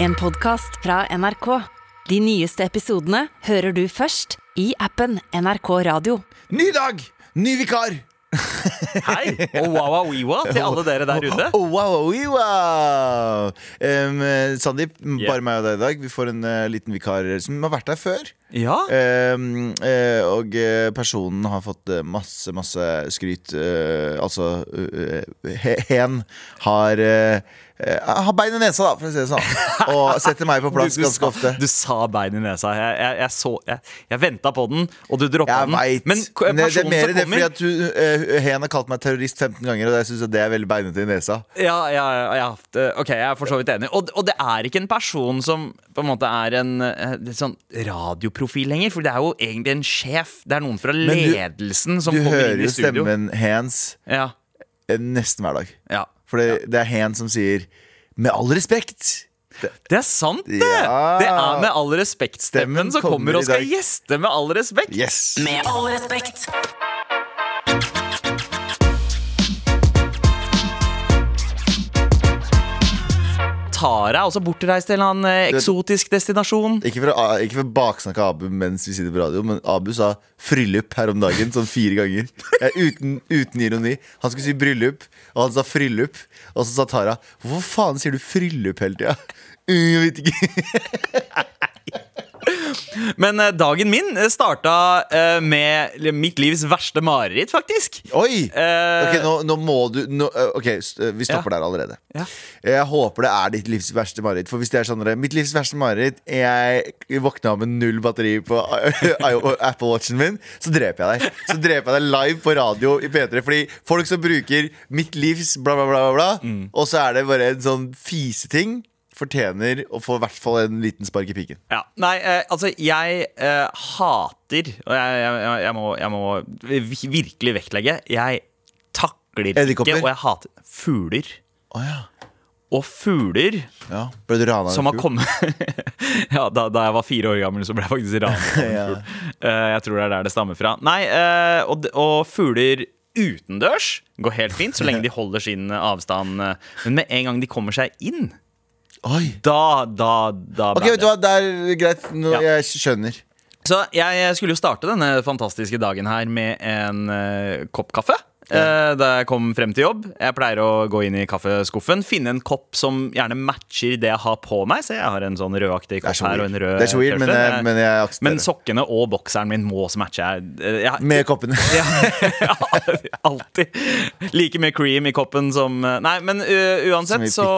En podkast fra NRK. De nyeste episodene hører du først i appen NRK Radio. Ny dag, ny vikar. Hei, og wawawiwa til alle dere der ute. Oh, wow. Um, Sandeep, bare meg og deg i dag. Vi får en uh, liten vikar som har vært her før. Ja, Um, uh, og eh, personen har fått masse, masse skryt. Uh, altså he, Hen har eh, Har bein i nesa, da, for å si det sånn. Og setter meg på plass du, du, ganske sa, ofte. du sa bein i nesa. Jeg, jeg, jeg, så, jeg, jeg venta på den, og du droppa Jeg den. veit. Men Det, det er mer som det fordi at hun, eh, Hen har kalt meg terrorist 15 ganger, og jeg syns det er veldig beinete i nesa. ja, ja, ja, ja, ok, jeg er for så vidt enig. Og, og det er ikke en person som på en måte er en eh, sånn radioprofil lenger. For det er jo egentlig en sjef. Det er noen fra du- ledelsen som Du kommer hører inn i jo stemmen Hens Ja, eh, nesten hver dag. ja. For det, det er Hen som sier 'med all respekt'. Det er sant, det! Ja. Det er med all respekt-stemmen som kommer kommer og skal gjeste med all respekt. Yes! Med all respekt. Tara er også bortreist til en eh, eksotisk destinasjon. Ikke for, å- ikke for å baksnakke Abu mens vi sitter på radio, men Abu sa 'fryllup' her om dagen sånn fire ganger. Ja, uten, uten ironi. Han skulle si bryllup, og han sa 'fryllup'. Og så sa Tara 'hvorfor faen sier du fryllup hele tida'? Jeg vet ikke. Men eh, dagen min eh, starta eh, med mitt livs verste mareritt, faktisk. Oi! Ok, nå, nå må du nå, Ok, vi stopper der allerede. Ja. Jeg håper det er ditt livs verste mareritt. For hvis det er sånn Mitt livs verste mareritt Jeg våkna med null batteri på Apple Watchen min, så dreper jeg deg. Så dreper jeg deg live på radio i P3. Fordi folk som bruker mitt livs bla, bla, bla, bla, bla Mm. og så er det bare en sånn fiseting, fortjener å få i hvert fall en liten spark i piken. Ja, nei, eh, altså jeg eh, hater Og jeg, jeg, jeg, må, jeg må virkelig vektlegge Jeg takler ikke, og jeg hater fugler. Oh, ja. Og fugler ja. Ble du rana som har kommet Ja, da, da jeg var fire år gammel, så ble jeg faktisk ranet av en Ja. fugl. Eh, jeg tror det er der det stammer fra. Nei, eh, og, og fugler utendørs går helt fint, så lenge de holder sin avstand. eh, Men med en gang de kommer seg inn, Oi. da, da, da Ok, ble vet du hva, det er greit. Nå, Ja. Jeg skjønner. Så jeg skulle jo starte denne fantastiske dagen her med en eh, kopp kaffe. Eh, da jeg kom frem til jobb. Jeg pleier å gå inn i kaffeskuffen, finne en kopp som gjerne matcher det jeg har på meg. Så jeg har en sånn rødaktig kopp her og en rød det er så weird men, jeg, men jeg Men sokkene og bokseren min må også matche. Jeg, eh, jeg, Med koppen. ja, alltid. Like mye cream i koppen som Nei, men uh, uansett så,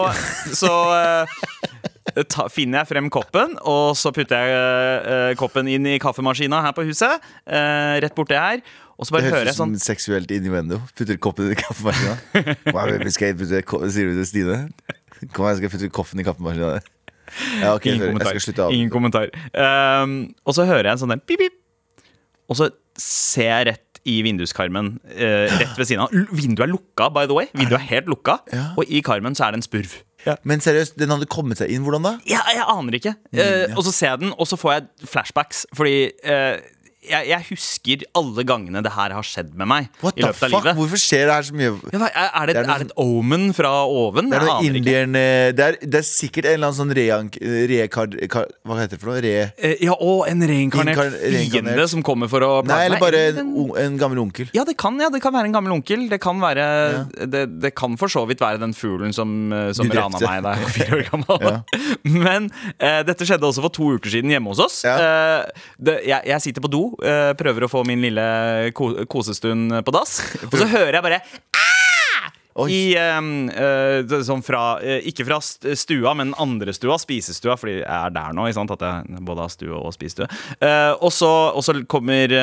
så uh, ta, finner jeg frem koppen, og så putter jeg uh, koppen inn i kaffemaskina her på huset. uh, rett borti her. Og så Det bare hører høres ut som sånn seksuelt innuendo. Putter koppen i kaffemaskina. Det, skal jeg putte Sier du til Stine? Kom her, skal jeg putte koffen i kaffemaskina. Ja, okay, Ingen kommentar. Ingen kommentar. Um, og så hører jeg en sånn der pip, pip. Og så ser jeg rett i vinduskarmen uh, rett ved siden av. Vinduet er lukka, by the way. Vinduet er helt lukka. Ja. Og i karmen så er det en spurv. Men seriøst, den hadde kommet seg inn. Hvordan da? Ja, jeg aner ikke. Mm, Eh, Og så ser jeg den, og så får jeg flashbacks. Fordi eh, jeg, jeg husker alle gangene det her har skjedd med meg. What i the fuck? livet. Hvorfor skjer det her så mye? Ja, er, det, Det er noe er det et omen fra oven? Det er, indieren, eh, det, er, det er sikkert en eller annen sånn reank... Re, kar, kar, hva heter det for noe? Re... Eh, Ja, og en reinkarnert Inkarn- fiende som kommer for å Nei, plage eller bare en, en- gammel onkel. Ja, det kan, ja, det kan være en gammel onkel. Det kan være det, det kan for så vidt være den fuglen som, eh, som rana meg da jeg var fire år gammel. Men eh, dette skjedde også for to uker siden hjemme hos oss. Ja. Eh, det, jeg, jeg sitter på do, eh, prøver å få min lille ko kosestund på dass, og så hører jeg bare i, eh, uh, sånn fra, uh, ikke fra stua, men andre stua, spisestua, fordi jeg er der nå. At jeg både har stue og spisestue. Uh, og, så, kommer,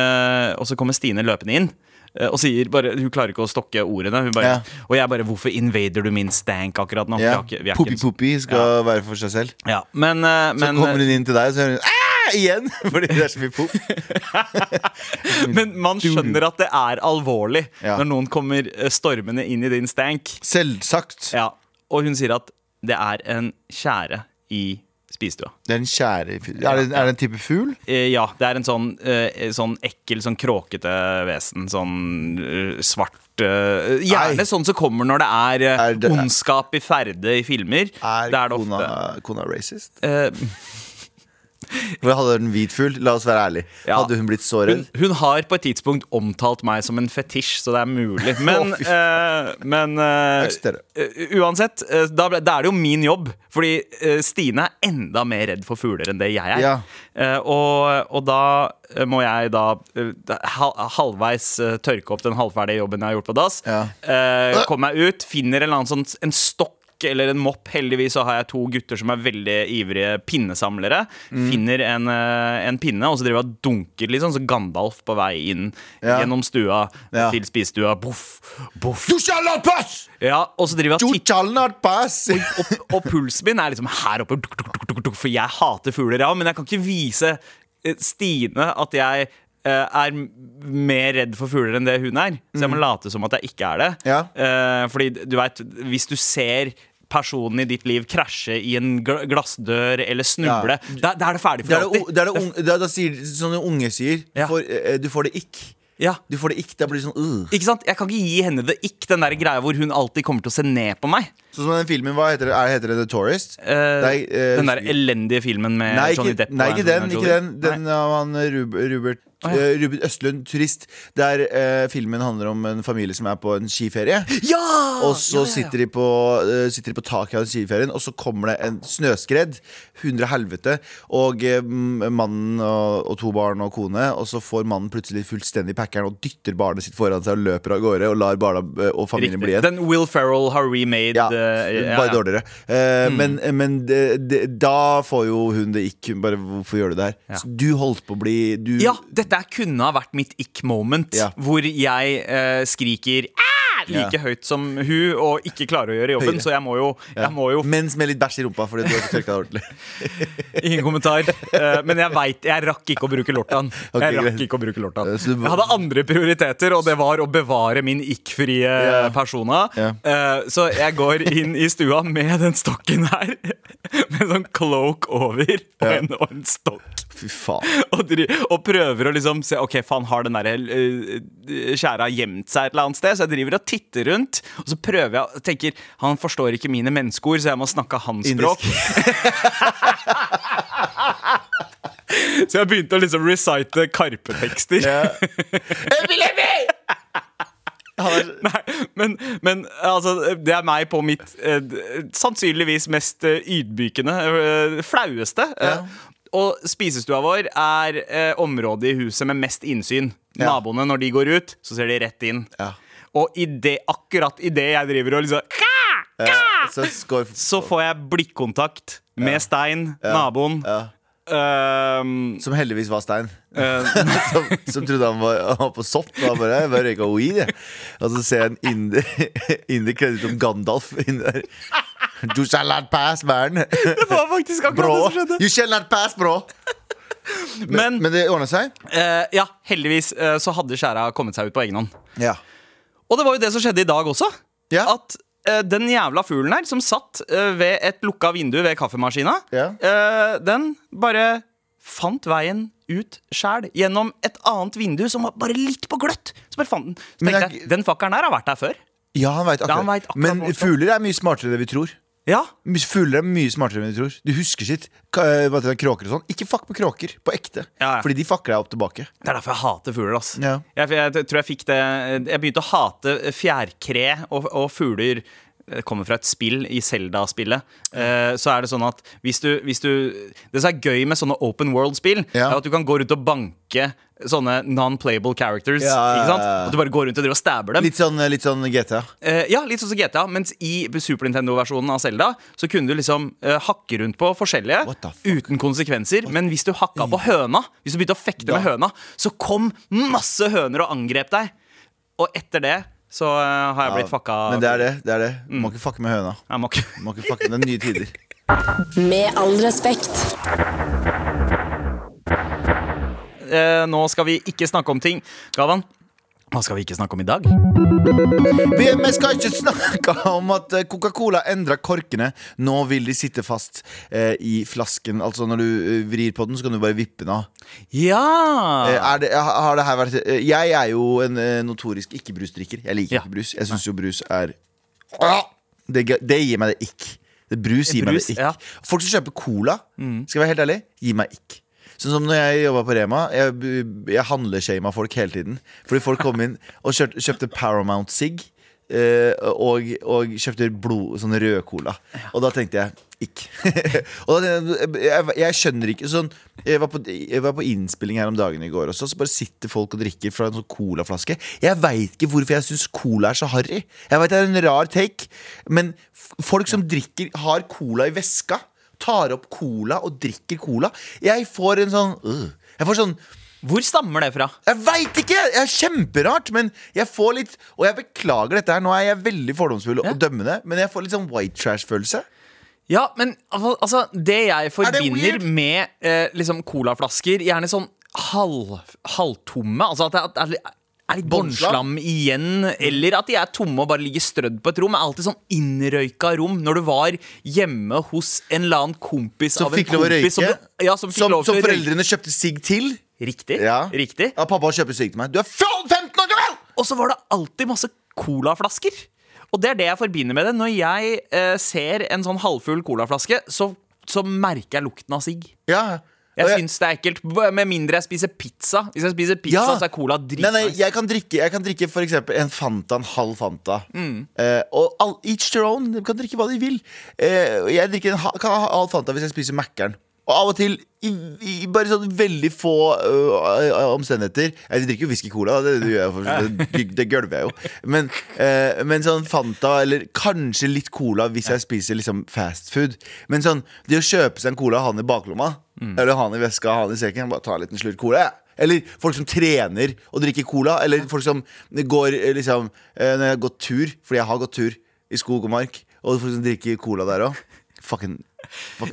kommer Stine løpende inn. Og sier bare, Hun klarer ikke å stokke ordene. Bare, Ja. Og jeg bare 'Hvorfor invader du min stank akkurat nå?' Ja. ikke- Poppi skal være for seg selv. Ja, men, eh, Så men, kommer hun inn til deg, og så hører hun! igjen! Fordi det er så mye pop. men man skjønner at det er alvorlig Ja. når noen kommer eh, stormende inn i din stank. Selvsagt. Ja, Og hun sier at det er en tjære i spisestua. Det er en kjære Er det, er det en type fugl? Eh, ja, det er en sånn, eh, sånn ekkel, sånn kråkete vesen. Sånn eh, svart eh, Gjerne Nei. sånn som kommer når det er, eh, Er det- ondskap i ferde i filmer. Er det er det kona, kona racist? Eh, Hvor hadde hun hvit fugl? La oss være ærlige. Ja. Hadde hun blitt så hun, redd? hun har på et tidspunkt omtalt meg som en fetisj, så det er mulig. Men, eh, men uh, uansett, da, ble, da er det jo min jobb. Fordi Stine er enda mer redd for fugler enn det jeg er. Ja. Og, og da må jeg da halvveis tørke opp den halvferdige jobben jeg har gjort på dass. Ja. Komme meg ut, finner en eller annen sånn en stokk eller en mopp. Heldigvis så har jeg to gutter som er veldig ivrige pinnesamlere. Mm. Finner en, eh, en pinne, og så driver og dunker litt sånn så Gandalf på vei inn Ja. gjennom stua Ja. til spisestua. Boff, boff. Du shall not pass! Ja, og så driver jeg og titter not og, og pulsen min er liksom her oppe, for jeg hater fugler, ja. Men jeg kan ikke vise eh, Stine at jeg er mer redd for fugler enn det hun er. Så jeg må late som at jeg ikke er det. Ja. Eh, fordi du vet, hvis du ser personen i ditt liv krasje i en glassdør eller snuble, da, da er det ferdig Det for alltid. det er det det er, da sier, sånne unge sier. Du, Ja. får, eh, du får det ikk. Ja. Du får det ikk. Det blir sånn uh. Ikke sant? Jeg kan ikke gi henne det ikk, den der greia hvor hun alltid kommer til å se ned på meg. Sånn som den filmen, hva heter det? Er, heter det The Tourist? Eh, Nei, uh, den der elendige filmen med Nei, Johnny ikke, Depp. nei, ikke den. Ikke den, den av han eh, Rub, Rubert, Ja. eh, Østlund, turist. Der eh, filmen handler om en familie som er på en skiferie. Ja! Og så Ja. Sitter, de på, eh, sitter de på taket av den skiferien, og så kommer det en snøskred. Hundre helvete. Og eh, mannen og, og to barn og kone, og så får mannen plutselig fullstendig packeren og dytter barnet sitt foran seg og løper av gårde og lar barna eh, og familien bli Riktig. igjen. Den Will Ferrell har remade Ja, eh, bare dårligere. Mm. Men, men de, de, da får jo hun det ikke. Bare hvorfor gjør du det her? Du holdt på å bli du, Ja, dette kunne ha vært mitt ick-moment, Ja. hvor jeg uh, skriker «Æ!» Like høyt som hun og ikke klarer å gjøre jobben. Høyre. Så jeg må jo, jeg må jo Mens med litt bæsj i rumpa, fordi du har ikke tørka deg ordentlig. Ingen kommentar. Eh, men jeg veit Jeg rakk ikke å bruke lortan. Ok, Jeg rakk ikke å bruke lortan. Eh, så du- Jeg hadde andre prioriteter, og det var å bevare min ikke-frie Ja. persona. Ja. Eh, Så jeg går inn i stua med den stokken her, med sånn cloak over og en, og en stokk. Fy faen. og, dri- og prøver å liksom se Ok, faen, har den der uh, skjæra gjemt seg et eller annet sted? Så jeg driver og titter rundt, og så prøver jeg tenker Han forstår ikke mine menneskeord, så jeg må snakke hans språk. så jeg begynte å liksom recite Karpe-tekster. Er, Nei, men, men altså, det er meg på mitt eh, sannsynligvis mest eh, ydmykende, eh, flaueste. Ja. Eh, og spisestua vår er eh, området i huset med mest innsyn. Ja. Naboene, når de går ut, så ser de rett inn. ja. Og i det, akkurat idet jeg driver og liksom Ja, så skår Så får jeg blikkontakt med Stein, naboen. ja. Ehm, Som heldigvis var Stein. Uh, som, som trodde han var, han var på sopp. Og han bare, jeg bare røyka weed, jeg. Og så ser jeg en inder, inder kledd ut som Gandalf inni der. Du shall not pass, man. det var faktisk akkurat Bro. det som skjedde. You shall not pass, bro. Men Men det ordna seg? Uh, ja, heldigvis uh, så hadde skjæra kommet seg ut på egen hånd. Ja. Og det var jo det som skjedde i dag også. Ja. At uh, den jævla fuglen her, som satt uh, ved et lukka vindu ved kaffemaskina, Ja. uh, den bare fant veien ut sjæl gjennom et annet vindu som var bare litt på gløtt. Så bare fant den. Så tenkte jeg- den fakkelen her har vært der før. Ja, han vet Ja, akkurat. han vet akkurat Men fugler er mye smartere enn det vi tror. Ja, Fugler er mye smartere enn du tror. Du husker sitt. Eh, kråker og sånn. Ikke fuck med kråker på ekte. Ja, ja. Fordi de fucker deg opp tilbake. Det er derfor jeg hater fugler. ass Ja. jeg, jeg tror jeg fikk det Jeg begynte å hate fjærkre og, og fugler. Det kommer fra et spill i Zelda-spillet. Eh, så er det sånn at hvis du, hvis du Det som er gøy med sånne open world-spill, Ja. er at du kan gå rundt og banke sånne non-playable characters. Ja, Ikke sant? At du bare går rundt og driver og stabber dem. Litt sånn, litt sånn GTA. Eh, ja, litt sånn som GTA, mens i Super Nintendo-versjonen av Zelda Så kunne du liksom eh, hakke rundt på forskjellige What uten konsekvenser. Men hvis du hakka på høna, Hvis du begynte å fekte med høna, så kom masse høner og angrep deg. Og etter det så eh, har jeg blitt fucka. Men det er det. det er det Du Mm. må ikke fucke med høna. Jeg må ikke Du må ikke fucke med nye tider. Med all respekt. eh, Nå skal vi ikke snakke om ting. Gavan, Hva skal vi ikke snakke om i dag? Vi, vi skal ikke snakke om at eh, Coca-Cola endra korkene. Nå vil de sitte fast eh, i flasken. Altså Når du eh, vrir på den, så kan du bare vippe den av. Ja! Eh, det, har det her vært eh, Jeg er jo en notorisk ikke-brusdrikker. Jeg liker Ja. ikke brus. Jeg syns jo brus er det, det gir meg det ikk. Det Brus gir meg det ikk. ja. Mm. Folk som kjøper cola, skal jeg være helt ærlig, gir meg ikk. Sånn som når jeg jobba på Rema. Jeg, jeg handleshama folk hele tiden. Fordi folk kom inn og kjøpte, kjøpte Paramount Sig. eh, og, og kjøpte blod, sånn rød cola. Og da tenkte jeg ikke. og da, jeg, jeg, jeg skjønner ikke sånn jeg var, på, jeg var på innspilling her om dagen i går også, så bare sitter folk og drikker fra en sånn colaflaske. Jeg veit ikke hvorfor jeg syns cola er så harry. Jeg vet det er en rar take, men folk som drikker, har cola i veska, tar opp cola og drikker cola. Jeg får en sånn øh. Jeg får sånn Hvor stammer det fra? jeg veit ikke! Det er kjemperart, men jeg får litt Og jeg beklager dette her, nå er jeg veldig fordomsfull og dømmende, men jeg får litt sånn white trash-følelse. Ja, men al- altså Det jeg forbinder det med eh, liksom colaflasker, gjerne sånn halv, halvtomme Altså at det at det er, litt Båndslam? igjen, eller at de er tomme og bare ligger strødd på et rom. Er alltid sånn innrøyka rom. Når du var hjemme hos en eller annen kompis Som av en fikk lov å røyke? Som, ja, som fikk Som, lov som å røyke. foreldrene kjøpte sigg til. Riktig. Ja. Riktig. Ja, pappa kjøper sigg til meg. Du er 15 år gammel! Og så var det alltid masse colaflasker. Og det er det jeg forbinder med det. Når jeg eh, ser en sånn halvfull colaflaske, så, så merker jeg lukten av sigg. Ja. Og jeg- syns det er ekkelt, med mindre jeg spiser pizza. Hvis jeg spiser pizza, Ja. så er cola dritnice. jeg kan drikke, jeg kan drikke for eksempel en Fanta, en halv Fanta. Eh, og all, each their own. De kan drikke hva de vil. Eh, jeg en, kan ha halv Fanta hvis jeg spiser Mækkern. Og av og til, i, i bare sånn veldig få uh, omstendigheter Jeg drikker jo whisky cola, det, det gjør jeg det, det gølver jeg jo. Men, uh, men sånn Fanta, eller kanskje litt cola hvis jeg spiser liksom fast food. Men sånn, det å kjøpe seg en cola, ha den i baklomma, eller ha den i veska, ha den i sekken, bare ta en liten slurk cola. Ja. Eller folk som trener og drikker cola. Eller folk som går liksom Når jeg har gått tur, fordi jeg har gått tur i skog og mark, og folk som drikker cola der òg. Fucking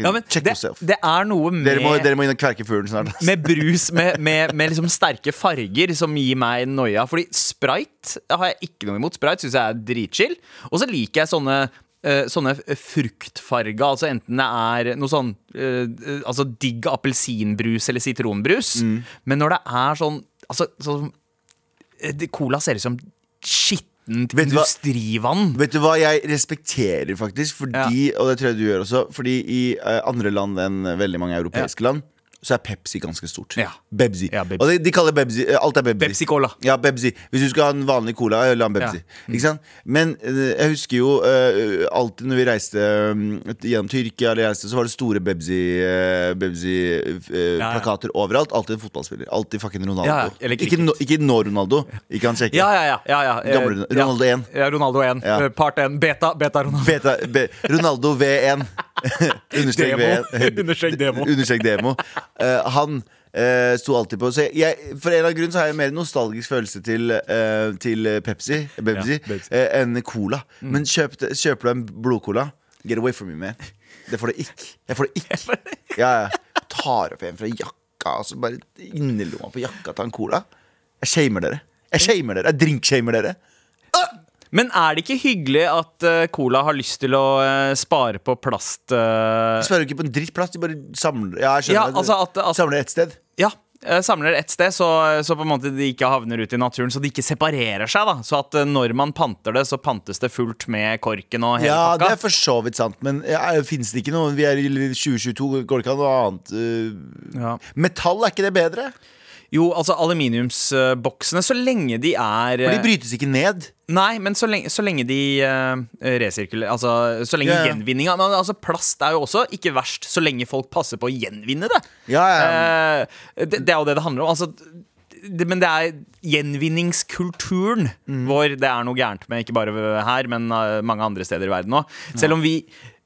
Ja, men det, det er noe med, Dere må, dere må inn og kverke fuglen snart. med brus med, med, med liksom sterke farger som gir meg noia. Fordi Sprite har jeg ikke noe imot. Sprite syns jeg er dritchill. Og så liker jeg sånne eh, Sånne fruktfarger, altså enten det er noe sånn eh, eh, Altså digg appelsinbrus eller sitronbrus, Mm. men når det er sånn Altså sånn Cola ser ut som skittent Vet du hva? industrivann. Vet du hva jeg respekterer, faktisk? Fordi, Og det tror jeg du gjør også. Fordi i uh, andre land enn veldig mange europeiske land så er Pepsi ganske stort. Ja. Bebsi. Ja, Bebsi. Og de, de kaller Bebsi eh, Alt er Bebsi. Pepsi Cola. Ja, Bebsi. Hvis du skal ha en vanlig cola, eh, la en Bebsi. Ja. Ikke sant? Men eh, jeg husker jo uh, alltid når vi reiste um, gjennom Tyrkia, eller reiste, så var det store Bebsi-plakater ja. overalt. Alltid en fotballspiller. Alltid fucking Ronaldo. Ikke, nå- ikke nå Ronaldo. Ikke han kjekke. Ja, ja, ja. ja, ja. Gamle Ronaldo ja. 1. Ja, Ronaldo 1. Ja. Eh, Part 1. Beta. Beta Ronaldo. Beta, be, Ronaldo V1. Understrek Demo. Understrek demo. Understrek demo. Eh, han uh, sto alltid på Så jeg, For en eller annen grunn så har jeg mer nostalgisk følelse til, uh, til Pepsi, Pepsi, Ja, Pepsi. Uh, enn cola. Men kjøp, kjøper du en blodcola, get away from me, man. Det får du ikke. Jeg får det ikke. Ja, ja. Tar opp en fra jakka, så bare innerlomma på jakka Ta en cola. Jeg shamer dere. Jeg shamer dere. Jeg drinkshamer dere. Men er det ikke hyggelig at uh, Cola har lyst til å uh, spare på plast Uh... De sparer jo ikke på en dritt plast, de bare samler Ja, jeg skjønner Ja, altså at, at Samler ett sted. Ja, samler ett sted, så, så på en måte de ikke havner ut i naturen. Så de ikke separerer seg. da Så at når man panter det, så pantes det fullt med korken og hele Ja, det er for så vidt sant, men ja, finnes det ikke noe Vi er i 2022, går det ikke an noe annet uh, Ja. Metall, er ikke det bedre? Jo, altså aluminiumsboksene, så lenge de er For eh, de brytes ikke ned. Nei, men så lenge, så lenge de uh, resirkulerer Altså, så lenge ja. gjenvinninga Men altså, plast er jo også ikke verst, så lenge folk passer på å gjenvinne det. Ja, ja. Uh, det, det er jo det det handler om. Altså, det, men det er gjenvinningskulturen Mm. vår det er noe gærent med, ikke bare her, men uh, mange andre steder i verden òg. Selv om vi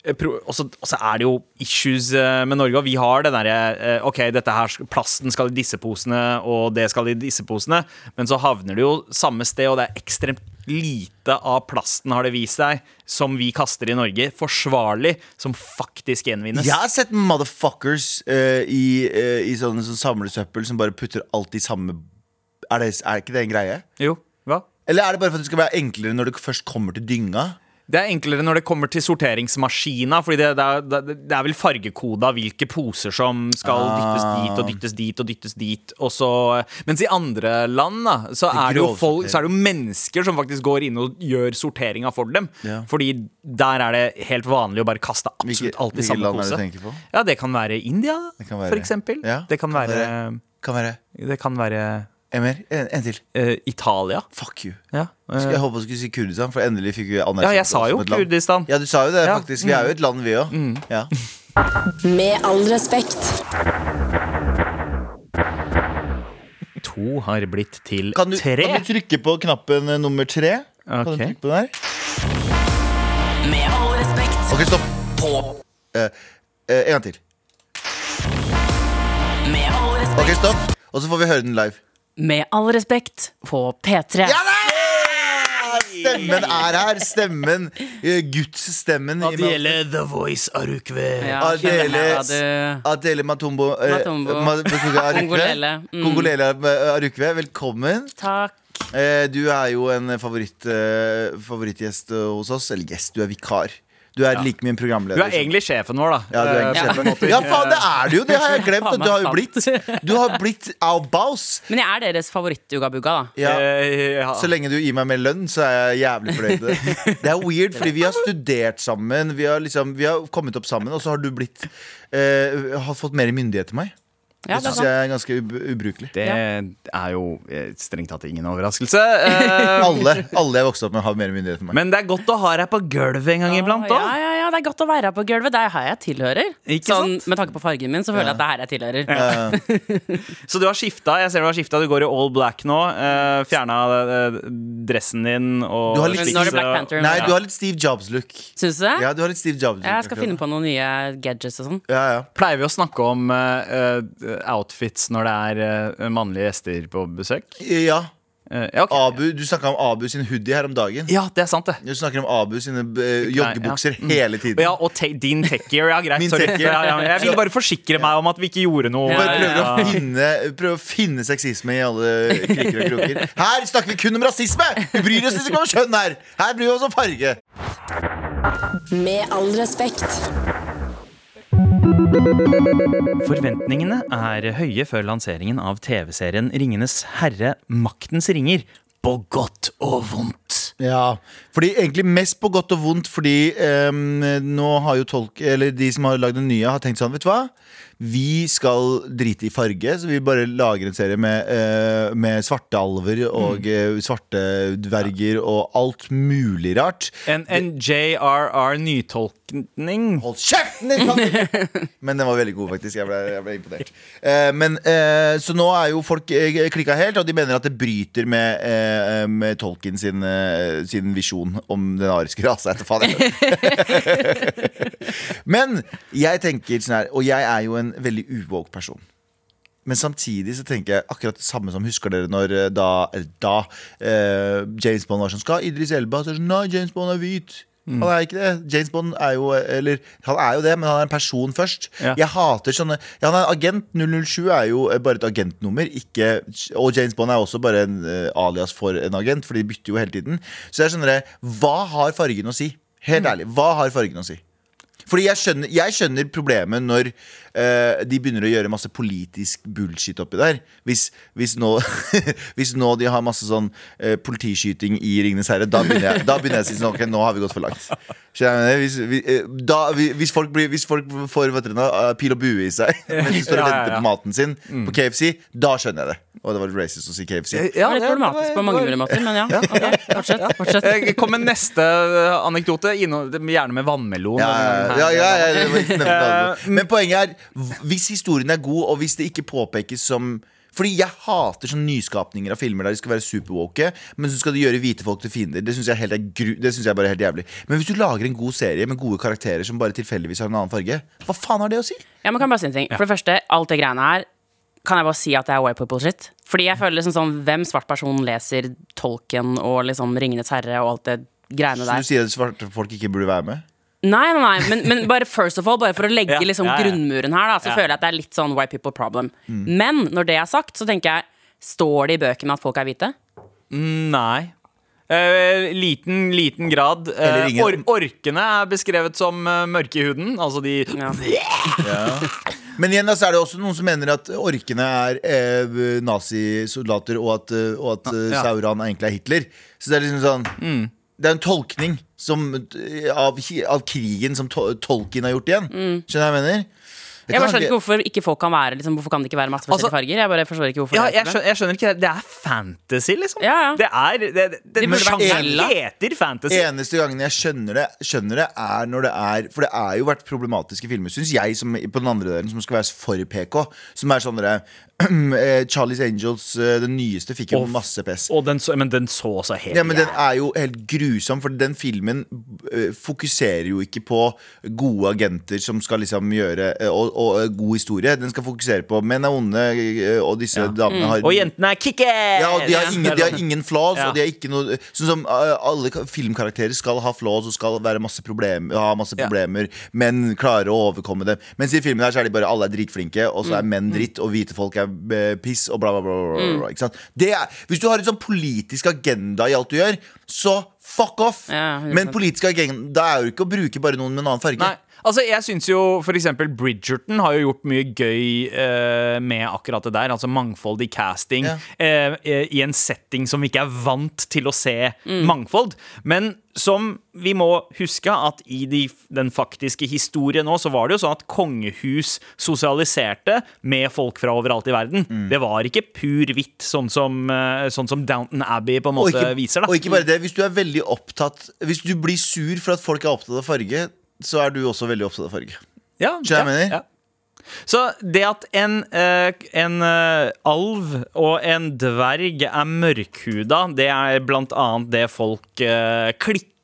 eh, også, også er det jo issues eh, med Norge, og vi har det derre eh, OK, dette her, plasten skal i disse posene, og det skal i disse posene, men så havner det jo samme sted, og det er ekstremt lite av plasten, har det vist seg, som vi kaster i Norge, forsvarlig, som faktisk gjenvinnes. Jeg har sett motherfuckers uh, i, uh, i sånne som samlesøppel som bare putter alt i samme Er, det, er ikke det en greie? Jo. Hva? Eller er det bare for at det skal være enklere når det først kommer til dynga? Det er enklere når det kommer til sorteringsmaskina, Fordi det, det, er, det, er vel fargekoda hvilke poser som skal Ah. dyttes dit og dyttes dit og dyttes dit. Og så, mens i andre land da, så Det er, det jo folk, så er det jo mennesker som faktisk går inn og gjør sorteringa for dem. Ja. Fordi der er det helt vanlig å bare kaste absolutt alt i samme pose. Ja, det kan være India, kan være- for eksempel. Ja, det kan kan være, Kan være det kan være Emir, en, en til. Uh, Italia. Fuck you. Ja. uh, Jeg håper du skulle si Kurdistan, for endelig fikk vi anerkjent ja, jeg sa jo som et land. Kurdistan. Ja, du sa jo det, Ja. faktisk. Vi er jo et land, vi òg. Ja. Med all respekt. To har blitt til Kan, du, tre. kan du trykke på knappen eh, nummer tre? Kan du trykke på den der? Med all respekt. Ok, stopp. På. Uh, eh, en gang til. Med all respekt. Ok, stopp. Og så får vi høre den live. Med all respekt på P3. Ja! Stemmen er her. Stemmen. eh, Gudsstemmen. Adele The Voice Arukve. Ja, Adele, Adele Matumbo eh, Matumbo. Arukve. Kongolele. Mm. Kongolele eh, Arukve, velkommen. Takk. Eh, Du er jo en favoritt, eh, favorittgjest hos oss. Eller gjest, du er vikar. Du er like mye en programleder. Du er egentlig sjefen vår, da. ja, du er Eh, egentlig en måte. sjefen. ja, faen, det er du jo! Det har jeg glemt. Du har jo blitt Du har blitt Aubaus. Men jeg er deres favoritt-Uga-Bugga, da. Ja. Eh, ja. Så lenge du gir meg mer lønn, så er jeg jævlig fornøyd. Det Det er weird, fordi vi har studert sammen, vi har, liksom, vi har kommet opp sammen, og så har du blitt uh, Har fått mer myndighet til meg. Ja, det syns jeg er ganske ub ubrukelig. Det er jo eh, strengt tatt ingen overraskelse. Eh, Alle, alle jeg vokste opp med, har mer myndighet enn meg. Men det er godt å ha deg på gulvet en gang iblant Ja, òg. ja, ja, det er godt å være på gulvet. Det er her jeg tilhører. Ikke sånn, sant? med tanke på fargen min, så føler jeg at det er her jeg tilhører. Så du har skifta. Jeg ser du har skifta. Du går i all black nå. Uh, Fjerna eh, dressen din og Du har litt- Nå er det Black Panther. Nei, Ja. du har litt Steve Jobs-look. Syns du det? Ja, du har litt Steve Jobs-look. Jeg skal finne på noen nye gadgets og sånn. Ja, ja. Pleier vi å snakke om uh, outfits når det er eh, mannlige gjester på besøk? ja. Eh, ja, okay. Abu, du snakka om Abu sin hoodie her om dagen. ja, det er sant, det. Du snakker om Abu sine uh, joggebukser hele tiden. Ja, og te din techgear. Ja, greit. Min Sorry. techgear. Ja, ja, jeg ville bare forsikre meg om at vi ikke gjorde noe. Bare prøver, Ja. å finne, prøver å finne sexisme i alle kriker og kroker. Her snakker vi kun om rasisme! Vi bryr oss ikke om kjønn her! Her bryr vi oss om farge. Med all respekt. Forventningene er høye før lanseringen av TV-serien Ringenes herre Maktens ringer. På godt og vondt. Ja, fordi egentlig mest på godt og vondt Fordi um, nå har jo tolk Eller de som har lagd den nye Har tenkt sånn, vet du hva? Vi skal drite i farge Så vi bare lager en serie med, uh, med svarte alver Og mm. svarte dverger Og alt mulig rart En, en JRR nytolkning. Hold kjeften din! Men den var veldig god, faktisk. Jeg ble, jeg ble imponert. Uh, men, uh, så nå er jo folk klikka helt, og de mener at det bryter med, eh, med Tolkien sin, sin visjon om den ariske. Jeg faen. Men jeg tenker sånn her, og jeg er jo en veldig uvåg person. Men samtidig så tenker jeg akkurat det samme som husker dere når eh, da, da eh, James Bond var sånn Skal Idris Elba? Så er sånn, Nei, James Bond er hvit. Han er ikke det. James Bond er jo Eller han er jo det, men han er en person først. Ja. Jeg hater sånne Ja, han er agent 007 er jo eh, bare et agentnummer, ikke Og James Bond er også bare en eh, alias for en agent, for de bytter jo hele tiden. Så jeg skjønner det. Hva har fargen å si? Helt ærlig, hva har fargen å si? Fordi jeg skjønner, jeg skjønner problemet når de begynner å gjøre masse politisk bullshit oppi der. Hvis, hvis, nå, hvis nå de har masse sånn eh, politiskyting i Ringenes herre, da begynner jeg, da begynner jeg å si sånn Ok, nå har vi gått for langt. Hvis, vi, eh, da, hvis, folk blir, hvis folk får eh, pil og bue i seg mens de står og Ja, ja, venter ja. på maten sin på KFC, da skjønner jeg det. Og det var racist å si KFC. Det er problematisk på mange måter, men ja. Okay, Fortsett. fortsett. Kom med neste eh, anekdote, gjerne med vannmelon. Ja, ja, ja, ja, Eh. Men poenget er, hvis historien er god, og hvis det ikke påpekes som fordi jeg hater sånne nyskapninger av filmer der de skal være superwoke, men så skal de gjøre hvite folk til fiender. Det syns jeg, helt er gru, det synes jeg bare er helt jævlig. Men hvis du lager en god serie med gode karakterer som bare tilfeldigvis har en annen farge, hva faen har det å si? Ja, men kan bare si en ting For det første, alt det greiene her Kan jeg bare si at det er white people shit Fordi jeg føler liksom sånn Hvem svart person leser Tolken Og liksom Ringenes herre Og alt det greiene Så der du sier at svarte folk ikke burde være med? Nei, nei, nei men, men bare first of all Bare for å legge Ja, liksom ja, ja. grunnmuren her da Så Ja. føler jeg at det er litt sånn white people problem Men når det er sagt Så tenker jeg Står det i bøkene at folk er hvite? Nei. Uh, liten, liten grad. Uh, or orkene er beskrevet som uh, mørke i huden. Altså de Ja. Men igjen da, så er det også noen som mener at orkene er eh, nazisoldater, og at, og at Ja. Sauron egentlig er Hitler. Så det er liksom sånn Det er en tolkning som, av, av krigen som to Tolkien har gjort igjen. Skjønner du hva jeg mener? Det Jeg bare skjønner ikke hvorfor ikke folk kan være liksom, Hvorfor kan det ikke være masse forskjellige Altså- farger? Jeg bare forstår ikke hvorfor Ja, jeg skjønner, jeg skjønner ikke det. Det er fantasy, liksom. Ja, ja. Det er det, det, det, Det heter fantasy. Eneste gangen jeg skjønner det, skjønner det er når det er For det er jo vært problematiske filmer, syns jeg, som, på den andre delen, som skal være for PK. Som er sånn derre Charlies Angels, eh, den nyeste, fikk jo masse pes. Den så, men den så også helt Ja, men Den er jo helt grusom, for den filmen eh, fokuserer jo ikke på gode agenter som skal liksom gjøre eh, og, og eh, god historie. Den skal fokusere på menn er onde, eh, og disse damene har Og jentene er kicked! ja, og de har ingen, de har ingen flaws. Ja. Og de har ikke noe Sånn som eh, alle filmkarakterer skal ha flaws og skal være masse problem, ha masse Ja. problemer, men klarer å overkomme dem. Mens i filmen her så er de bare alle er dritflinke, og så er Mm. menn dritt, og hvite folk er eh, piss, og bla, bla, bla. bla, bla, bla ikke sant? Det er, hvis du har en sånn politisk agenda i alt du gjør, så fuck off! Ja, men politisk agenda er jo ikke å bruke bare noen med en annen farge. Nei, altså jeg synes jo for eksempel Bridgerton har jo gjort mye gøy eh, med akkurat det der. Altså mangfold i casting Ja. eh, eh, i en setting som vi ikke er vant til å se Mm. mangfold. Men som vi må huske at i de, den faktiske historien nå, så var det jo sånn at kongehus sosialiserte med folk fra overalt i verden. Mm. Det var ikke pur hvitt, sånn som, eh, sånn som Downton Abbey på en måte ikke, viser. da og ikke bare det, hvis du er veldig opptatt Hvis du blir sur for at folk er opptatt av farge, så er du også veldig opptatt av farge. Ja, ja, ja. Så det at en, eh, en eh, alv og en dverg er mørkhuda, det er blant annet det folk eh,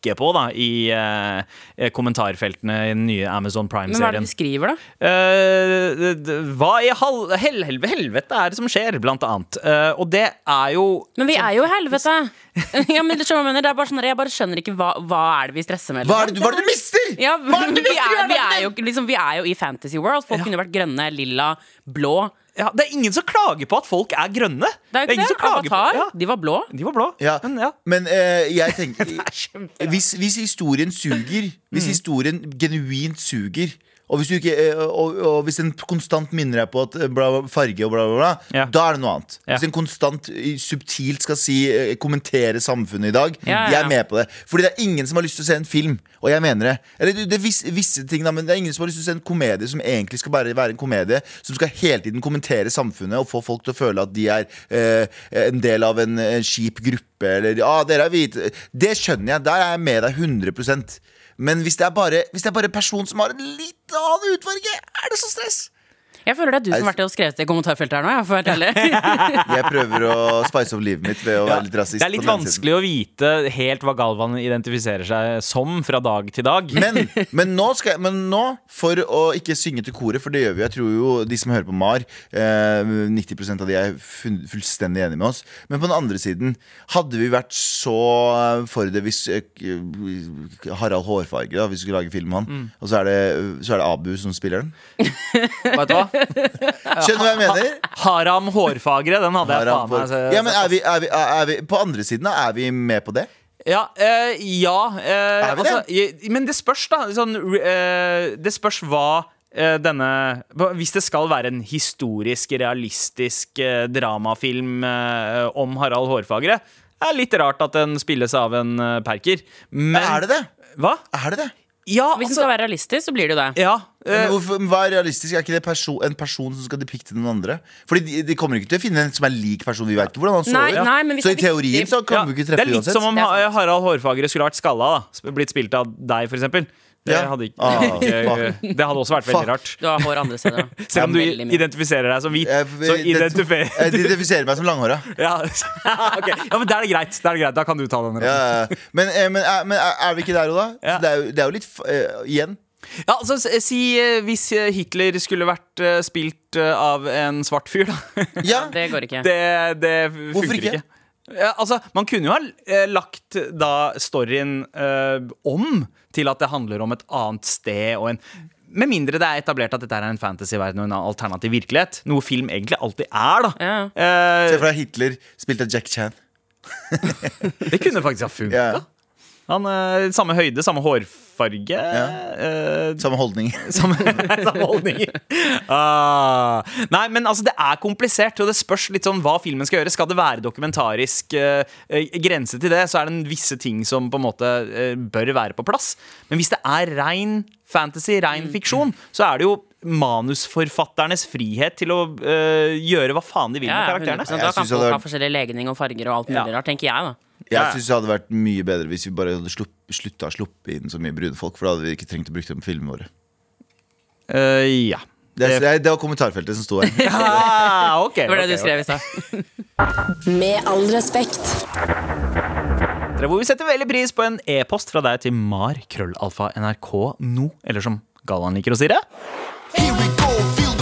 klikker på da i eh, kommentarfeltene i den nye Amazon Prime-serien. Men hva er det de skriver, da? Eh, hva i hal hel helvete, helvete er det som skjer, blant annet? Eh, og det er jo Men vi er jo i helvete! ja, men det, skjønner jeg, mener, det er bare sånn, jeg bare skjønner ikke hva, hva er det vi stresser med. Hva er liksom. det, du- hva er det du mister?! Ja, Hva er det du vi, er, vi, er jo, liksom, vi er jo i fantasy world. Folk kunne vært grønne, lilla, blå. Ja, Det er ingen som klager på at folk er grønne! Det er jo ikke det. Avatar, ja, de var blå. de var blå. Ja, Men ja. men uh, jeg tenker hvis, hvis historien suger, Mm. hvis historien genuint suger og hvis, ikke, eh, og, og hvis en konstant minner deg på at eh, bla, farge og bla, bla, bla, Ja. da er det noe annet. Ja. Hvis en konstant eh, subtilt skal si kommentere samfunnet i dag, Ja, jeg er med på det. Fordi det er ingen som har lyst til å se en film, og jeg mener det. Eller det, det er visse, visse ting, da, men det er ingen som har lyst til å se en komedie som egentlig skal bare være en komedie, som skal hele tiden kommentere samfunnet og få folk til å føle at de er eh, en del av en, en kjip gruppe, eller ja, dere er hvite. Det skjønner jeg. Der er jeg med deg 100 men hvis det, er bare, hvis det er bare en person som har en litt annen utfarge, er det så stress? Jeg føler det er du som har vært og skrevet det i kommentarfeltet her nå. Jeg, for. Jeg prøver å spice opp livet mitt ved å være litt rasist. Det er litt vanskelig å vite helt hva Galvan identifiserer seg som fra dag til dag. Men, men, nå skal jeg, men nå, for å ikke synge til koret, for det gjør vi, jeg tror jo de som hører på MAR, eh, 90% av de er fullstendig enige med oss. Men på den andre siden, hadde vi vært så for det hvis eh, Harald Hårfarge, da, hvis vi skulle lage film om han, Mm. og så er, det, så er det Abu som spiller den. Vet du hva? Skjønner du hva jeg mener? Haram hårfagre, den hadde jeg faen meg så- ja, men er vi, er vi, er vi, På andre siden, da, er vi med på det? Ja, eh, ja eh, Er vi altså, i- Men det spørs, da. Sånn, eh, det spørs hva eh, denne Hvis det skal være en historisk, realistisk eh, dramafilm eh, om Harald Hårfagre, det er litt rart at den spilles av en eh, perker. Men Er det det? Hva? Er det det? Ja, Hvis den altså skal være realistisk, så blir det jo det. ja, Men eh, hvorfor, hva er realistisk? Er ikke det perso en person som skal depikte den andre? Fordi de, de kommer ikke til å finne en som er lik person. Vi vet ikke hvordan han så ut. nei, Så i teorien så kan ja, vi ikke det er treffe litt uansett. som om. Harald Hårfagre skulle vært skalla. da Blitt spilt av deg, for eksempel. Det, Ja. hadde, ikke, Ah, ikke, det hadde også vært Fuck. veldig rart. Du har hår andre steder. da. Selv om du identifiserer deg som hvit, Jeg, så identifiserer jeg identifiserer meg som langhåra. ja. okay. ja, men da er det greit. Da er det greit Da kan du ta den. Ja, ja. men, eh, men, er- men er vi ikke der òg, da? Ja. Det, er jo, det er jo litt eh, Igjen. Ja, altså, si eh, Hvis eh, Hitler skulle vært eh, spilt av en svart fyr, da. Ja, Det går ikke. Det, det Hvorfor funker ikke? ikke. Ja, altså, man kunne jo ha lagt da storyen eh, om til at det handler om et annet sted og en Med mindre det er etablert at dette er en fantasyverden og en alternativ virkelighet. Noe film egentlig alltid er, da. Ja. Se Eh, for deg Hitler spilt av Jack Chan. Det kunne faktisk ha funka. Ja. Han, eh, samme høyde, samme hårfarge. eh, Samme holdning. Samme, samme holdning. Uh, Nei, men altså, det er komplisert, og det spørs litt sånn hva filmen skal gjøre. Skal det være dokumentarisk eh, grense til det, så er det en visse ting som på en måte bør være på plass. Men hvis det er rein fantasy, rein fiksjon, så er det jo manusforfatternes frihet til å gjøre hva faen de vil Ja, med ja, karakterene. 100%. Da kan folk ha forskjellig legning og farger og alt Ja. mulig rart, tenker jeg, da. Jeg syns det hadde vært mye bedre hvis vi bare hadde slupp, slutta å sluppe inn så mye brune folk. For da hadde vi ikke trengt å bruke dem på filmene våre. Uh, ja. Det, det, det var kommentarfeltet som sto her. ja, ok, Det var det okay, du skrev i stad. Med all respekt. Dere Hvor vi setter veldig pris på en e-post fra deg til mar krøllalfa nrk no, eller som Galvan liker å si det. Here we go,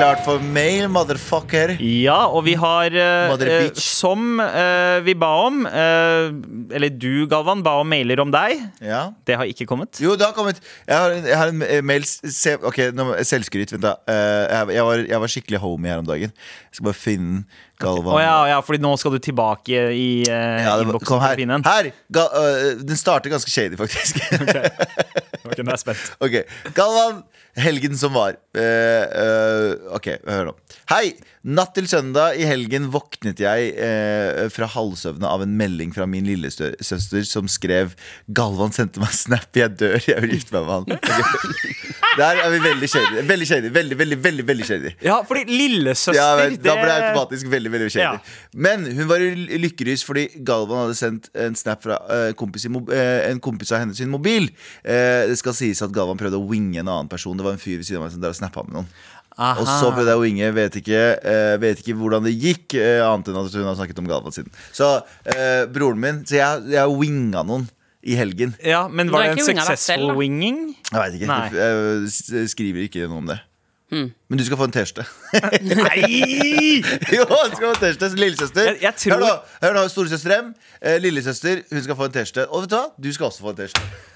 klart for mail, motherfucker. Ja, og vi har eh, eh. Som eh, vi ba om eh, Eller du, Galvan, ba om mailer om deg. Ja. Det har ikke kommet. Jo, det har kommet. Jeg har, jeg har en eh, mail se, Ok, selvskryt. Vent, da. Eh, jeg, jeg, var, jeg var skikkelig homie her om dagen. Jeg skal bare finne den. Galvan. Å ja, ja, fordi nå skal du tilbake i uh, Ja, var, kom her. her ga, uh, den starter ganske shady, faktisk. Ok, nå er jeg spent. ok, Galvan, helgen som var. Uh, ok, hør nå. Hei! Natt til søndag i helgen våknet jeg eh, fra halvsøvne av en melding fra min lillesøster som skrev 'Galvan sendte meg snap, jeg dør, jeg vil gifte meg med han'. Okay. Der er vi veldig shady. Veldig shady. Veldig, veldig, veldig, veldig shady. Ja, fordi lillesøster Ja, Da ble jeg det- automatisk veldig veldig shady. Ja. Men hun var i lykkerys fordi Galvan hadde sendt en snap fra eh, en kompis, i eh, en kompis av hennes sin mobil. Eh, det skal sies at Galvan prøvde å winge en annen person. Det var en fyr ved siden av meg som der snappa med noen. Aha. Og så prøvde jeg å winge. Vet ikke, eh, vet ikke hvordan det gikk, annet enn at hun har snakket om Galvan siden. Så eh, broren min Så jeg, jeg winga noen i helgen. Ja, men var det en successful winging? Jeg veit ikke. Nei. Jeg, skriver ikke noe om det. Hmm. Men du skal få en T-skjorte. Nei! Jo, du skal få en T-skjorte. Lillesøster. Jeg- jeg tror- Hør nå, hør nå storesøster M. Eh, lillesøster, hun skal få en T-skjorte. Og vet du hva? Du skal også få en T-skjorte.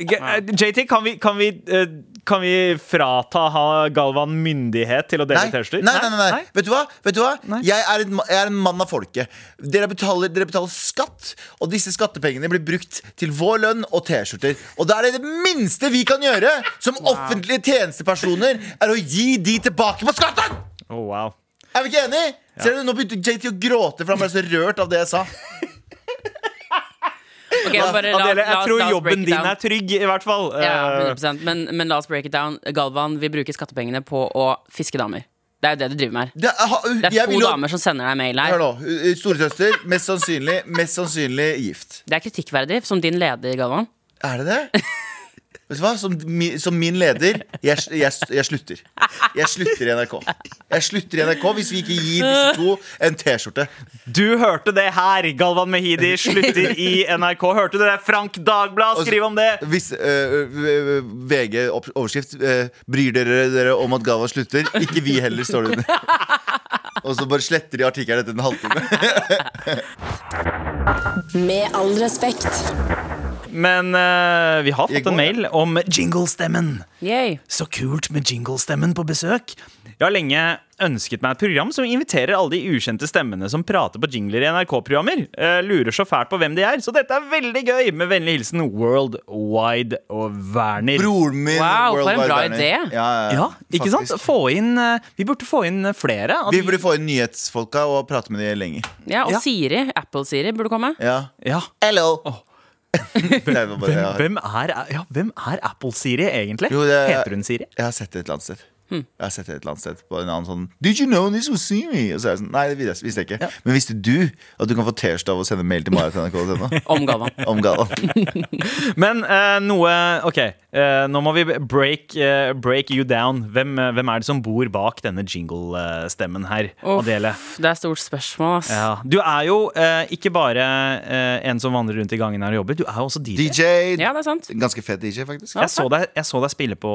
Eh, JT, kan vi, kan, vi, eh, kan vi frata ha Galvan myndighet til å dele T-skjorter? Nei, nei, nei, nei. Vet du hva? Vet du hva? Jeg, er en, jeg er en mann av folket. Dere betaler, dere betaler skatt, og disse skattepengene blir brukt til vår lønn og T-skjorter. Og da er det det minste vi kan gjøre som offentlige tjenestepersoner, er å gi de tilbake på skatten! Oh, wow. Er vi ikke enige? Ser du, Nå begynte JT å gråte, for han ble så rørt av det jeg sa. Ok, men bare la- Adele, jeg la, tror la oss jobben din er trygg, i hvert fall. Ja, Eh, 100%. Men, men la oss break it down. Galvan vil bruke skattepengene på å fiske damer. Det er jo det du driver med. Det er, ha- Det er to damer som sender deg mail Hør her. nå. uh, Storesøster, mest sannsynlig, mest sannsynlig gift. Det er kritikkverdig som din leder, Galvan. Er det det? Vet du hva? Som, som min leder, jeg, jeg, jeg slutter. Jeg slutter i NRK. Jeg slutter i NRK hvis vi ikke gir disse to en T-skjorte. Du hørte det her! Galvan Mehidi slutter i NRK. Hørte du det? Frank Dagblad, skriv om det! Hvis øh, øh, VG overskrift uh, Bryr dere dere om at Galvan slutter? Ikke vi heller, står det under. Og så bare sletter de artikkelen etter en halvtime. Med all respekt. Men uh, vi har fått går, en mail om jinglestemmen. Yay. Så kult med jinglestemmen på besøk. Jeg har lenge ønsket meg et program som inviterer alle de ukjente stemmene som prater på jingler i NRK-programmer. Uh, lurer så fælt på hvem de er, så dette er veldig gøy. Med vennlig hilsen World Wide og Werner. Broren min Wow, for en bra idé. Ja, ja, Ja, ikke sant? Få inn, uh, vi burde få inn flere. Vi burde få inn nyhetsfolka og prate med dem lenger. Ja, og Ja. Siri, Apple-Siri, burde komme. Ja. ja. Hello! Bare- Hvem, hvem er, ja, hvem er Apple-Siri egentlig? Jo, det- Heter hun Siri? Jeg har sett det et eller annet sted. Jeg har sett det et eller annet sted På en annen sånn Did you know this was Siri? Og så er jeg sånn Nei, det visste jeg- ikke. Ja. Men visste du at du kan få T-skjorte av å sende mail til marit.nrk.no? Om Galvan. Men uh, noe Ok, eh, nå må vi break, uh, break you down. Hvem, uh, hvem er det som bor bak denne jingle-stemmen her? Uff, Adele. det er stort spørsmål, ass. Ja. Du er jo ikke bare en som vandrer rundt i gangen her og jobber, du er jo også DJ. DJ. Ja, det er sant. Ganske fet DJ, faktisk. Jeg så, deg, jeg så deg spille på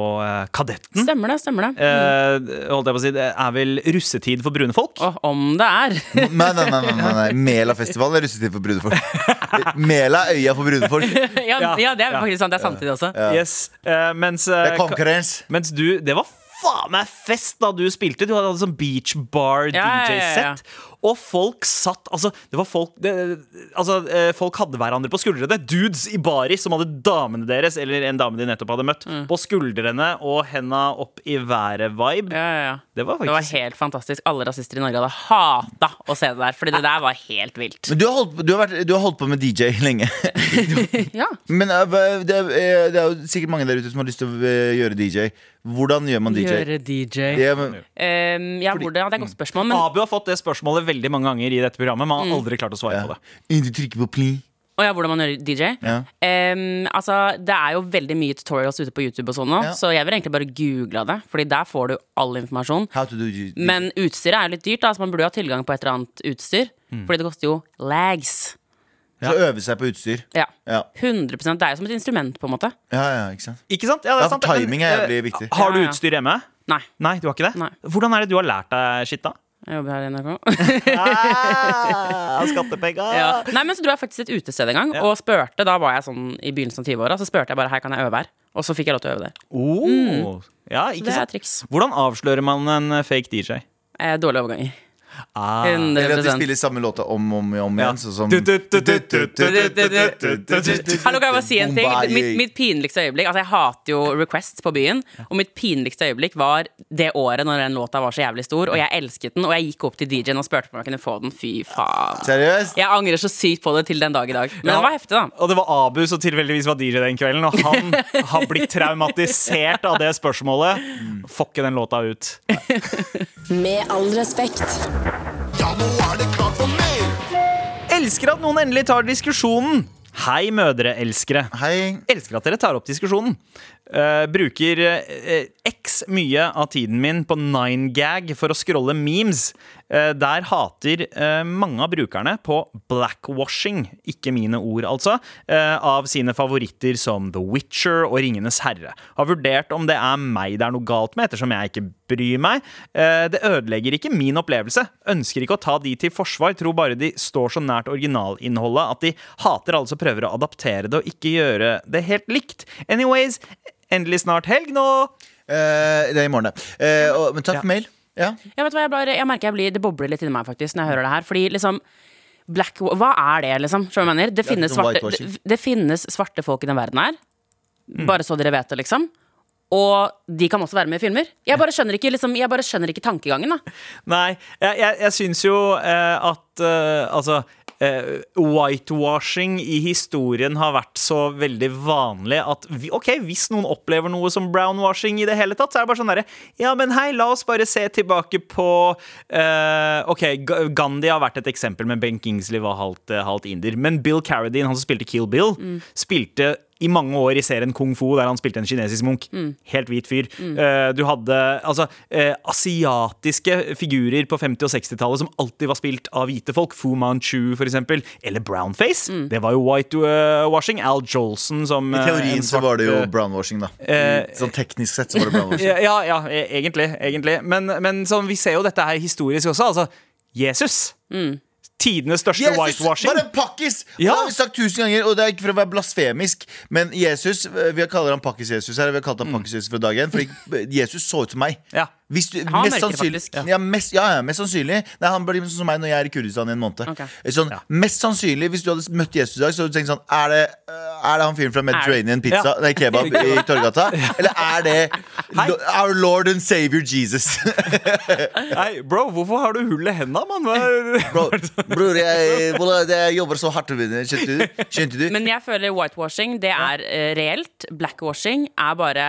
Kadetten. Stemmer det. stemmer det Eh, holdt jeg på å si, Det er vel russetid for brune folk? Oh, om det er. Nei, nei, nei, nei, nei. Mela-festivalen er russetid for brune folk. Mela er øya for brune folk. Ja, Ja, ja, det er faktisk sant. Det er samtidig også. Yes. Eh, mens, det er konkurrens. Mens du Det var faen meg fest da du spilte. Du hadde sånn beach bar Ja, ja, ja, ja. Og folk satt Altså, det var folk det, Altså, eh, folk hadde hverandre på skuldrene. Dudes i baris som hadde damene deres, eller en dame de nettopp hadde møtt, Mm. på skuldrene og henda opp i været-vibe. Ja, ja, ja. Det var Det var helt fantastisk. Alle rasister i Norge hadde hata å se det der, Fordi det der var helt vilt. Men du har, holdt, du, har vært, du har holdt på med DJ lenge. Ja. Men eh, det er, det er jo sikkert mange der ute som har lyst til å eh, gjøre DJ. Hvordan gjør man DJ? Gjøre DJ. Ja, men, Um, ja, hvordan, ja, det er et godt spørsmål, men Abu har fått det spørsmålet veldig mange ganger i dette programmet, men Mm. har aldri klart å svare ja. på det. Du trykker på pli. Å ja, hvordan man gjør DJ? Ja. Um, altså, det er jo veldig mye tutorials ute på YouTube, og sånn nå Ja. så jeg vil egentlig bare google det. Fordi der får du all informasjon. How to do Men utstyret er jo litt dyrt, da, så man burde jo ha tilgang på et eller annet utstyr. Fordi det koster jo lags. Så øve seg på utstyr. Ja. Ja. 100 Det er jo som et instrument, på en måte. ja, ja, ikke sant? Ikke sant? Ja, det Ja, er sant. timing er jævlig eh, viktig. Har du Ja, ja. utstyr hjemme? Nei. Nei, du har ikke det? Nei. Hvordan er det du har lært deg skitt, da? Jeg jobber her i NRK. ah, skattepenger! ja. Nei, men så dro jeg faktisk et utested en gang Ja. og spurte. Da var jeg sånn i begynnelsen av 20-åra. Så spurte jeg bare her kan jeg øve her. Og så fikk jeg lov til å øve der. Oh. Ja, Så det er triks. Hvordan avslører man en fake DJ? Eh, dårlige overganger. Ah. 100 Eller at de spiller samme låta om og om, om Ja. igjen. Sånn som Hallo, kan jeg bare si en ting? Mitt, mitt pinligste øyeblikk Altså, jeg hater jo Request på byen. Og mitt pinligste øyeblikk var det året når den låta var så jævlig stor, og jeg elsket den, og jeg gikk opp til DJ-en og spurte om jeg kunne få den. Fy faen. Seriøst? Jeg angrer så sykt på det til den dag i dag. Men Ja. den var heftig, da. Og det var Abu som tilfeldigvis var DJ den kvelden, og han har blitt traumatisert av det spørsmålet. Få ikke den låta ut. Med all respekt. Ja, nå er det klart for mer! Elsker at noen endelig tar diskusjonen. Hei, mødreelskere. Hei. Elsker at dere tar opp diskusjonen. Eh, bruker uh, x mye av tiden min på 9gag for å scrolle memes. Uh, der hater mange av brukerne på blackwashing, ikke mine ord altså, av sine favoritter som The Witcher og Ringenes herre. Har vurdert om det er meg det er noe galt med, ettersom jeg ikke bryr meg. Det ødelegger ikke min opplevelse. Ønsker ikke å ta de til forsvar, tror bare de står så nært originalinnholdet at de hater alle som prøver å adaptere det og ikke gjøre det helt likt. Anyways, endelig snart helg nå. Eh, det er i morgen, det. Eh, og, men takk Ja. for mail. Ja. Jeg, vet hva, jeg, bare, jeg merker jeg blir, det bobler litt inni meg faktisk når jeg hører det her. Fordi liksom Black, Hva er det, liksom? Skjønner du hva jeg mener? Det finnes, noe svarte, whitewashing. det, det finnes svarte folk i den verden her. Bare så dere vet det, liksom. Og de kan også være med i filmer. Jeg bare skjønner ikke, liksom, jeg bare skjønner ikke tankegangen. da Nei, jeg, jeg, jeg syns jo eh, at eh, Altså eh, whitewashing i historien har vært så veldig vanlig at vi, ok, hvis noen opplever noe som brownwashing i det hele tatt, så er det bare sånn derre Ja, men hei, la oss bare se tilbake på eh, Ok, Gandhi har vært et eksempel, men Ben Kingsley var halvt, eh, halvt inder. Men Bill Carradine, han som spilte Kill Bill, spilte i mange år i serien Kung Fu, der han spilte en kinesisk munk. Helt hvit fyr. Eh, du hadde altså eh, asiatiske figurer på 50- og 60-tallet som alltid var spilt av hvite folk. Fu Manchu, for eksempel. Eller brownface. Det var jo whitewashing. Al Jolson som I eh, teorien svart, så var det jo eh, brownwashing, da. eh, sånn teknisk sett så var det brownwashing. ja, ja, ja, e- egentlig. egentlig. Men, men sånn, vi ser jo dette her historisk også. Altså, Jesus. Tidenes største Jesus whitewashing. var en pakkis! Ja. Det har vi sagt tusen ganger, og det er ikke for å være blasfemisk, men Jesus eh, Vi kaller han Pakkis-Jesus her. Vi har kalt han Pakkis-Jesus fra dag én, fordi Jesus så ut som meg. Ja. Hvis du, Han mest sannsynlig, faktisk. ja. mest, ja, ja, mest sannsynlig Nei, Han blir sånn som meg når jeg er i Kurdistan i en måned. Okay. Sånn, Mest sannsynlig, hvis du hadde møtt Jesus i dag, så hadde du tenkt sånn Er det, øh, er det han fyren fra Mediterranean Pizza, Ja. nei, kebab i Torgata? Eller er det Our Lord and Savior Jesus? Nei, bro, hvorfor har du hull i hendene, mann? Bro, bror, jeg, jeg jobber så hardt. Skjønte du? Skjønte du? Men jeg føler whitewashing, det er eh, reelt. Blackwashing er bare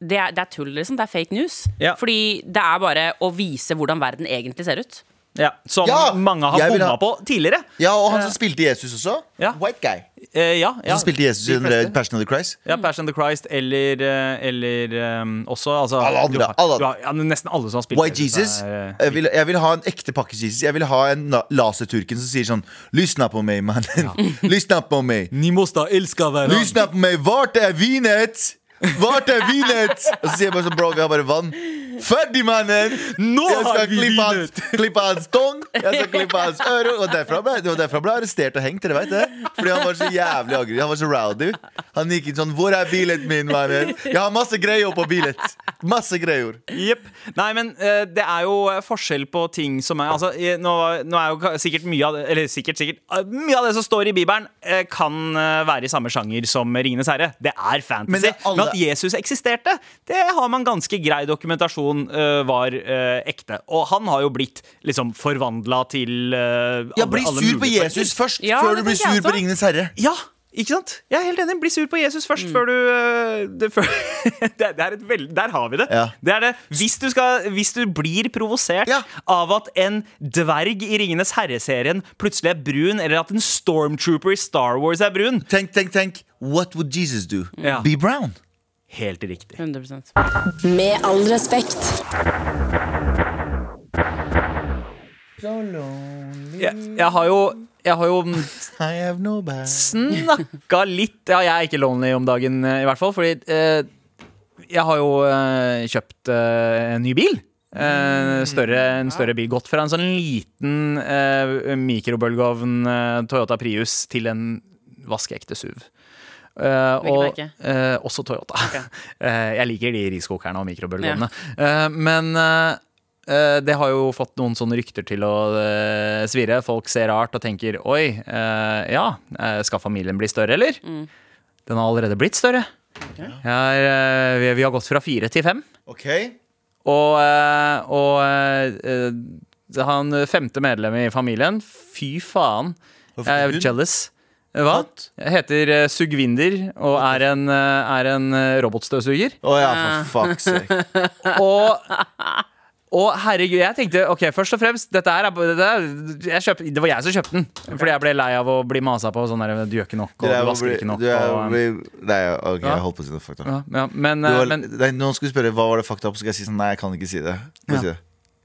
det er, det er tull, liksom. Det er fake news. Ja. Fordi det er bare å vise hvordan verden egentlig ser ut. Ja, som Ja, mange har bomma ha- på tidligere. Ja, og han som spilte Jesus også. Ja. White guy. Eh, ja, ja. Han som spilte Jesus i Passion of the Christ. Ja, Passion of the Christ eller, eh, eller um, også altså, Alle andre, du har, alle. Du har, ja, Nesten alle som har spilt White Jesus. er, eh, Jeg vil, jeg vil ha en ekte pakke-Jesus. Jeg vil ha en laserturken som sier sånn Lysna på meg, mannen. Lysna på meg. Ni mosta elska hverandre. Lysna på meg. Vart er vinet? Vart er vinet? Og så sier jeg bare sånn, bro, vi har bare vann. Ferdig, mannen! Nå jeg skal har vi klippe hans, klippe hans tong, jeg skal klippe hans øre. Og derfra ble, og var derfor ble arrestert og hengt. Dere vet det Fordi han var så jævlig aggressiv. Han var så rowdy. Han gikk inn sånn 'Hvor er bilen min, mannen?' Jeg har masse greier på bilen. Masse greier. Jepp. Nei, men uh, det er jo forskjell på ting som er Altså, nå, nå er jo sikkert mye av det Eller sikkert, sikkert uh, Mye av det som står i Bibelen, uh, kan være i samme sjanger som Ringenes herre. Det er fantasy. Men Men, det er alle- at Jesus eksisterte, det har man ganske grei dokumentasjon eh, var uh, ekte. Og han har jo blitt liksom forvandla til uh, Ja, Bli alle sur på Jesus først, Ja, før du blir sur på. Ringenes herre. Ja, ikke sant? Jeg er helt enig. Bli sur på Jesus først Mm. før du det, før, det, det er et veld, Der har vi det. Ja. det, er det. Hvis, du skal, hvis du blir provosert Ja. av at en dverg i Ringenes herre-serien plutselig er brun, eller at en stormtrooper i Star Wars er brun Tenk, tenk, tenk. What would Jesus do? Ja. Be brown. Helt riktig. 100% Med all respekt. Jeg, jeg har jo Jeg har jo snakka litt Ja, jeg er ikke lonely om dagen, eh, i hvert fall. Fordi eh, jeg har jo eh, kjøpt eh, en ny bil. Eh, større, en større bil. Gått fra en sånn liten eh, mikrobølgeovn eh, Toyota Prius til en vaskeekte SUV. Eh, og, eh, også Toyota. Eh, jeg liker de riskokerne og mikrobølgeovnene. Eh, men det har jo fått noen sånne rykter til å svire. svirre. Folk ser rart og tenker oi, eh, ja, skal familien bli større, eller? Den har allerede blitt større. Okay. er, vi, vi har gått fra fire til fem. OK? Og, og han femte medlemmet i familien, fy faen. Jeg er jealous. Hva? Katt? Jeg heter uh, Sugvinder og er en, uh, er en eh, robotstøvsuger. Å ja, for fuck's sake. Og, og herregud, jeg tenkte ok, først og fremst Dette er, dette er jeg kjøpte, Det var jeg som kjøpte den. Fordi jeg ble lei av å bli masa på sånn der Du gjør ikke nok, og du er vasker ikke nok. du er Og, Nei, OK, Ja. jeg holdt på å si noe fucked up. ja, ja, men, Du eh, var- men nei, Noen skulle spørre hva var det fucked up, så skal jeg si sånn Nei, jeg kan ikke si det. Kan Ja. si det.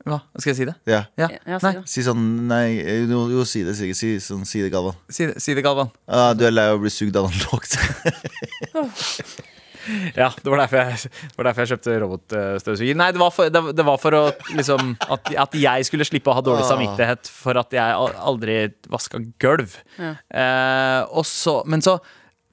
Hva? Skal jeg si det? Ja. Ja. Ja, si det. Si sånn Nei, jo, jo si det. Si, si, sånn, si det, Galvan. si det, si det Galvan. Ah, du er lei av å bli sugd lågt. Ja, det var derfor jeg, det var derfor jeg kjøpte robotstøvsuger. Nei, det var for, det, det var for å liksom at, at jeg skulle slippe å ha dårlig Ah. samvittighet for at jeg aldri vaska gulv. Eh, og så, men så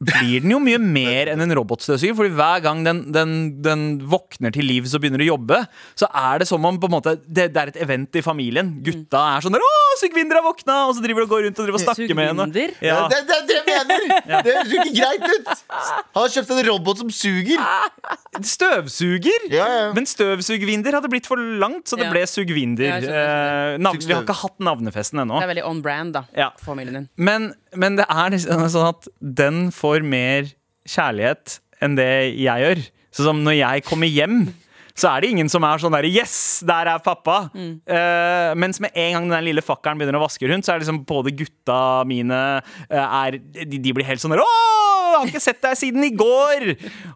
blir den jo mye mer enn en robotstøvsuger. Fordi hver gang den, den, den våkner til liv og begynner å jobbe, så er det som om på en måte, det, det er et event i familien. Gutta er sånn der 'Å, Sugvinder har våkna!' Og så driver de og går rundt og driver og snakker med henne. Ja. Det, det det mener! Det høres jo ikke greit ut! Han har kjøpt en robot som suger. Støvsuger? Ja, ja. Men støvsugvinder hadde blitt for langt, så det Ja. ble sugvinder. Ja, Eh, navn, vi har ikke hatt navnefesten ennå. Det er veldig on brand da Ja. for familien din. Men, men det er liksom sånn at den får mer kjærlighet enn det jeg gjør. Så som når jeg kommer hjem, så er det ingen som er sånn der Yes, der er pappa! Eh, mens med en gang den lille fakkeren begynner å vaske rundt, så er det liksom både gutta mine uh, er, de, de blir helt sånn der Åh, jeg har ikke sett deg siden i går!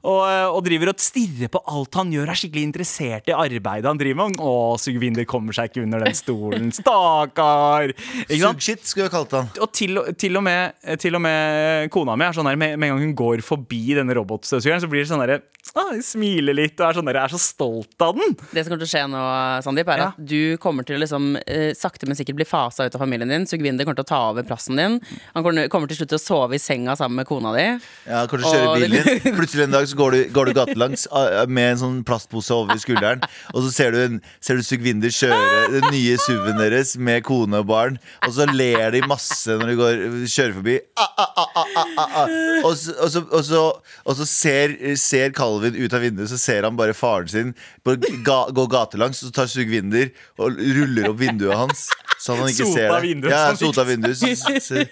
Og, eh, og driver og stirrer på alt han gjør, er skikkelig interessert i arbeidet han driver med. Å, Sugvinder kommer seg ikke under den stolen. Stakkar! Sugshit skulle jeg kalt han. og til, til, og med, til og med kona mi er sånn der med, med en gang hun går forbi denne robotstøvsugeren, så blir det sånn derre ah, Smiler litt og er sånn jeg er så stolt av den. Det som kommer til å skje nå, Sandeep, er Ja. at du kommer til å liksom, eh, sakte, men sikkert bli fasa ut av familien din. Sugvinder kommer til å ta over plassen din. Han kommer, kommer til slutt til å sove i senga sammen med kona di. Ja, Kanskje kjøre bilen din. Plutselig en dag så går du, går du gatelangs ah, med en sånn plastpose over skulderen, og så ser du, en, ser du Sugvinder kjøre den nye SUV-en deres med kone og barn, og så ler de masse når de går, kjører forbi. Ah, ah, ah, ah, ah, ah, ah. Og så, og så, og så, og så ser, ser Calvin ut av vinduet, så ser han bare faren sin på ga, gå gatelangs, og så tar Sugvinder og ruller opp vinduet hans. Så han ikke Sota ser det. vinduet, Ja, sånn sota vinduet. Så, så,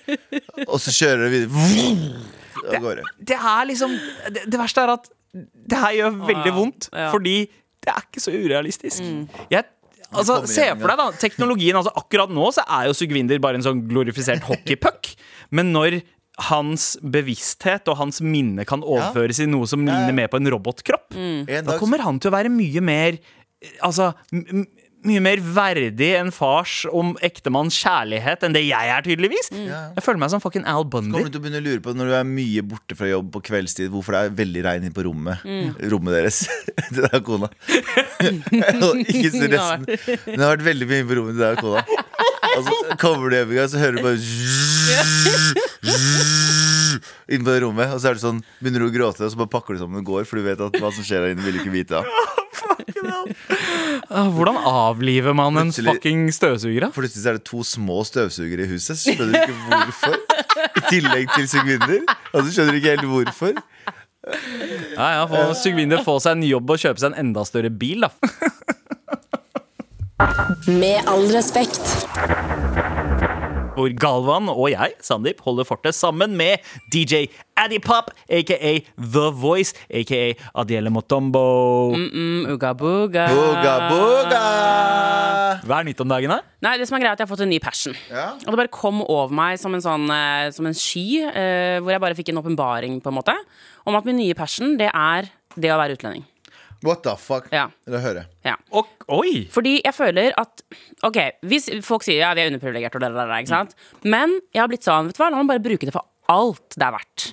og så kjører det videre. Av gårde. Det er liksom Det, det verste er at det her gjør veldig vondt, ja. fordi det er ikke så urealistisk. Jeg Altså, Se for deg da, teknologien altså Akkurat nå så er jo Sugvinder bare en sånn glorifisert hockeypuck. Men når hans bevissthet og hans minne kan overføres i noe som ligner mer på en robotkropp, En da kommer han til å være mye mer Altså m m mye mer verdig en fars om ektemanns kjærlighet enn det jeg er, tydeligvis. Jeg føler meg som fucking Al Bundy. Så Kommer du til å begynne å lure på når du er mye borte fra jobb på kveldstid, hvorfor det er veldig regn inne på rommet Rommet deres. deg og kona. Ikke si resten. Men det har vært veldig mye på rommet til deg og kona. Og så kommer du hjem en gang, så hører du bare Inn på det rommet, og så er det sånn begynner du å gråte, og så bare pakker du sammen og går, for du vet at hva som skjer der inne, vil du ikke vite. Ah, Hvordan avliver man en Plutselig- fucking støvsuger? da? Plutselig så er det to små støvsugere i huset. Så skjønner du ikke hvorfor. I tillegg til sugvinner. Og så skjønner du ikke helt hvorfor. Ja, ja, får Sugvinder få seg en jobb og kjøpe seg en enda større bil, da. Med all respekt. Hvor Galvan og jeg, Sandeep, holder fortet sammen med DJ Addipop, aka The Voice, aka Adiele Motombo. Mm, uga booga. Uga buga. Hva er nytt om dagen her? Nei, det som er greit, er at jeg har fått en ny passion. Ja. Og det bare kom over meg som en sånn eh, Som en sky, eh, hvor jeg bare fikk en åpenbaring, på en måte, om at min nye passion, det er det å være utlending. What the fuck? Ja. La høre. Ja. Og, oi! Fordi jeg føler at Ok, hvis folk sier ja, vi er underprivilegerte, og det der, ikke sant? men jeg har blitt sånn, vet du hva, la meg bare bruke det for alt det er verdt.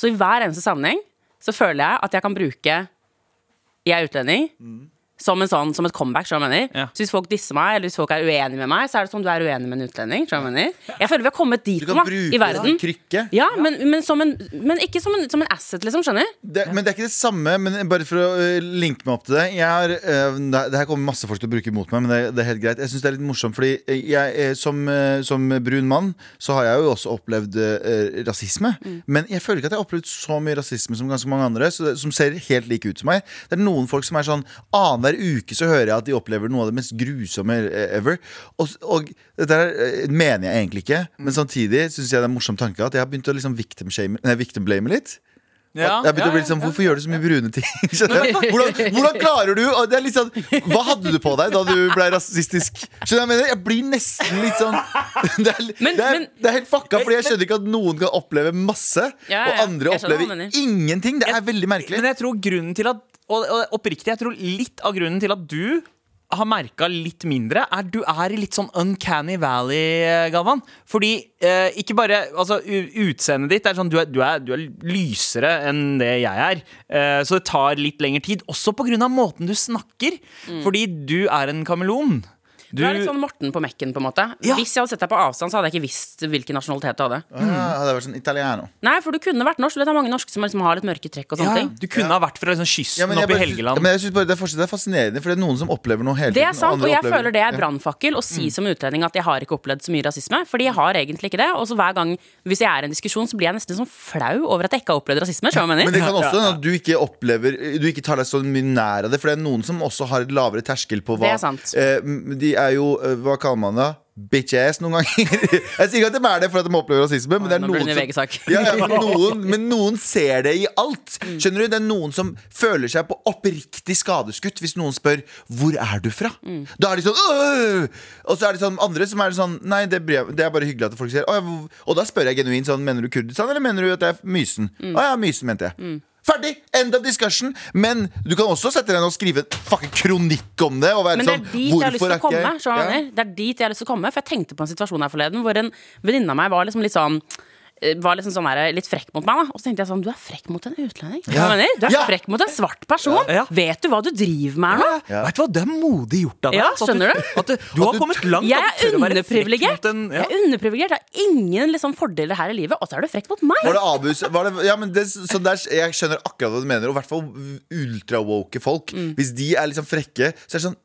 Så i hver eneste sammenheng så føler jeg at jeg kan bruke jeg er utlending som, en sånn, som et comeback. Så hvis folk disser meg, eller hvis folk er uenige med meg, så er det som du er uenig med en utlending. Jeg mener? Jeg føler vi har kommet dit Du kan nå, i verden. en. Ja, men, men, som en, men ikke som en, som en asset, liksom. skjønner Det, men det er ikke det samme. Men bare for å øh, linke meg opp til det jeg har, det det her kommer masse folk til å bruke mot meg, men det, det er helt greit. Jeg synes det er litt morsomt, fordi jeg, er- som, som brun mann så har jeg jo også opplevd eh, rasisme. Men jeg føler ikke at jeg har opplevd så mye rasisme som ganske mange andre, så det, som ser helt like ut som meg. Det er noen folk som er sånn Annenhver uke så hører jeg at de opplever noe av det mest grusomme eh, ever. Og, og dette eh, mener jeg egentlig ikke, men samtidig syns jeg det er en morsom tanke at jeg har begynt å liksom victim, shame, nei, victim blame litt. Ja, å bli litt sånn, Hvorfor gjør du så mye brune ting? Hvordan, hvordan klarer du er sånn, Hva hadde du på deg da du ble rasistisk? Skjønner jeg mener? Jeg blir nesten litt sånn Det er, Men- det er, men- det er helt fucka, fordi jeg skjønner ikke at noen kan oppleve masse, Ja, ja, og andre opplever ingenting. Det er veldig merkelig. Men jeg tror grunnen til at Og, og oppriktig, jeg tror litt av grunnen til at du har merka litt mindre, er du er i litt sånn uncanny valley, Galvan. Fordi eh, ikke bare Altså, utseendet ditt er sånn du er, du, er, du er lysere enn det jeg er. Eh, så det tar litt lengre tid. Også på grunn av måten du snakker. Fordi du er en kameleon. Du er litt sånn Morten på Mekken, på en måte. Ja. Hvis jeg hadde sett deg på avstand, så hadde jeg ikke visst hvilken nasjonalitet du hadde. Ja, hadde vært sånn italiano. Nei, for du kunne vært norsk. Du vet, det er mange norske som liksom har litt mørke trekk og sånne Ja, ting. du kunne ha vært fra liksom, kysten Ja, oppe bare, i Helgeland. Ja, men jeg synes bare det, er fortsatt- det er fascinerende, for det er noen som opplever noe hele tiden. Det er sant, og, og jeg opplever- føler det er brannfakkel å si som utlending at jeg har ikke opplevd så mye rasisme. Fordi jeg har egentlig ikke det. Og så hver gang hvis jeg er i en diskusjon, så blir jeg nesten sånn flau over at jeg ikke har opplevd rasisme. Men det kan også hende at du ikke opplever Du ikke tar deg så mye nær av det. For det er noen som også har et lavere terskel på hva Det er sant. Eh, de er jo eh, Hva kaller man det? Bitch ass noen ganger. jeg sier ikke at de er det for at de opplever rasisme, men det er noen ja, ja, noen, men noen ser det i alt. Skjønner du? Det er noen som føler seg på oppriktig skadeskutt hvis noen spør 'Hvor er du fra?' Da er de sånn «Åh!» Og så er det sånn andre som er sånn Nei, det, det er bare hyggelig at folk sier «Å, ja, hvor-» Og da spør jeg genuint sånn Mener du Kurdistan, eller mener du at det er Mysen? Å ja, Mysen, mente jeg. Ferdig! End of discussion. Men du kan også sette deg ned og skrive en fucking kronikk om det. Men det er sånn, dit jeg har lyst til å komme. jeg Ja. Det er dit jeg har lyst til å komme For jeg tenkte på en situasjon her forleden hvor en venninne av meg var liksom litt sånn var liksom sånn der, litt frekk mot meg. da Og så tenkte jeg sånn Du er frekk mot en utlending. Ja. du mener? Du er Ja. frekk mot en svart person. Ja. Vet du hva du driver med her nå? Ja. Vet du hva, Det er modig gjort av deg. Ja, skjønner skjønner at du? At du, du har kommet langt. Jeg er underprivilegert. en- ja. Jeg er underprivilegert. Det er ingen liksom, fordeler her i livet, og så er du frekk mot meg. Var det Abus? Var det, ja, men det, så der, jeg skjønner akkurat hva du mener. Og i hvert fall ultra-woke folk. Mm. Hvis de er liksom frekke, så er det sånn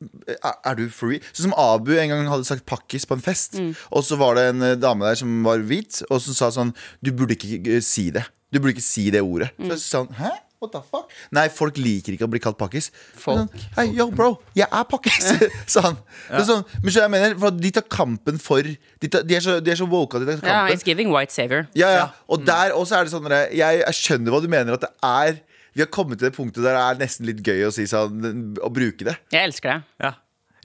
Er, er du free? Sånn som Abu en gang hadde sagt pakkis på en fest. Mm. Og så var det en eh, dame der som var hvit, og som sa sånn Du burde ikke eh, si det. Du burde ikke si det ordet. Mm. Så jeg sa Hæ? What the fuck? Nei, folk liker ikke å bli kalt pakkis. Sånn, Hei, yo, bro, jeg er pakkis, sa han. Det er Sånn, men så jeg mener, for De tar kampen for De, tar, de, er, så, de er så woke at de tar Ja, Yeah, it's giving white savior. Ja, ja. Og der også er det sånn jeg, jeg skjønner hva du mener at det er Vi har kommet til det punktet der det er nesten litt gøy å si sånn Å bruke det. Jeg elsker det. Ja.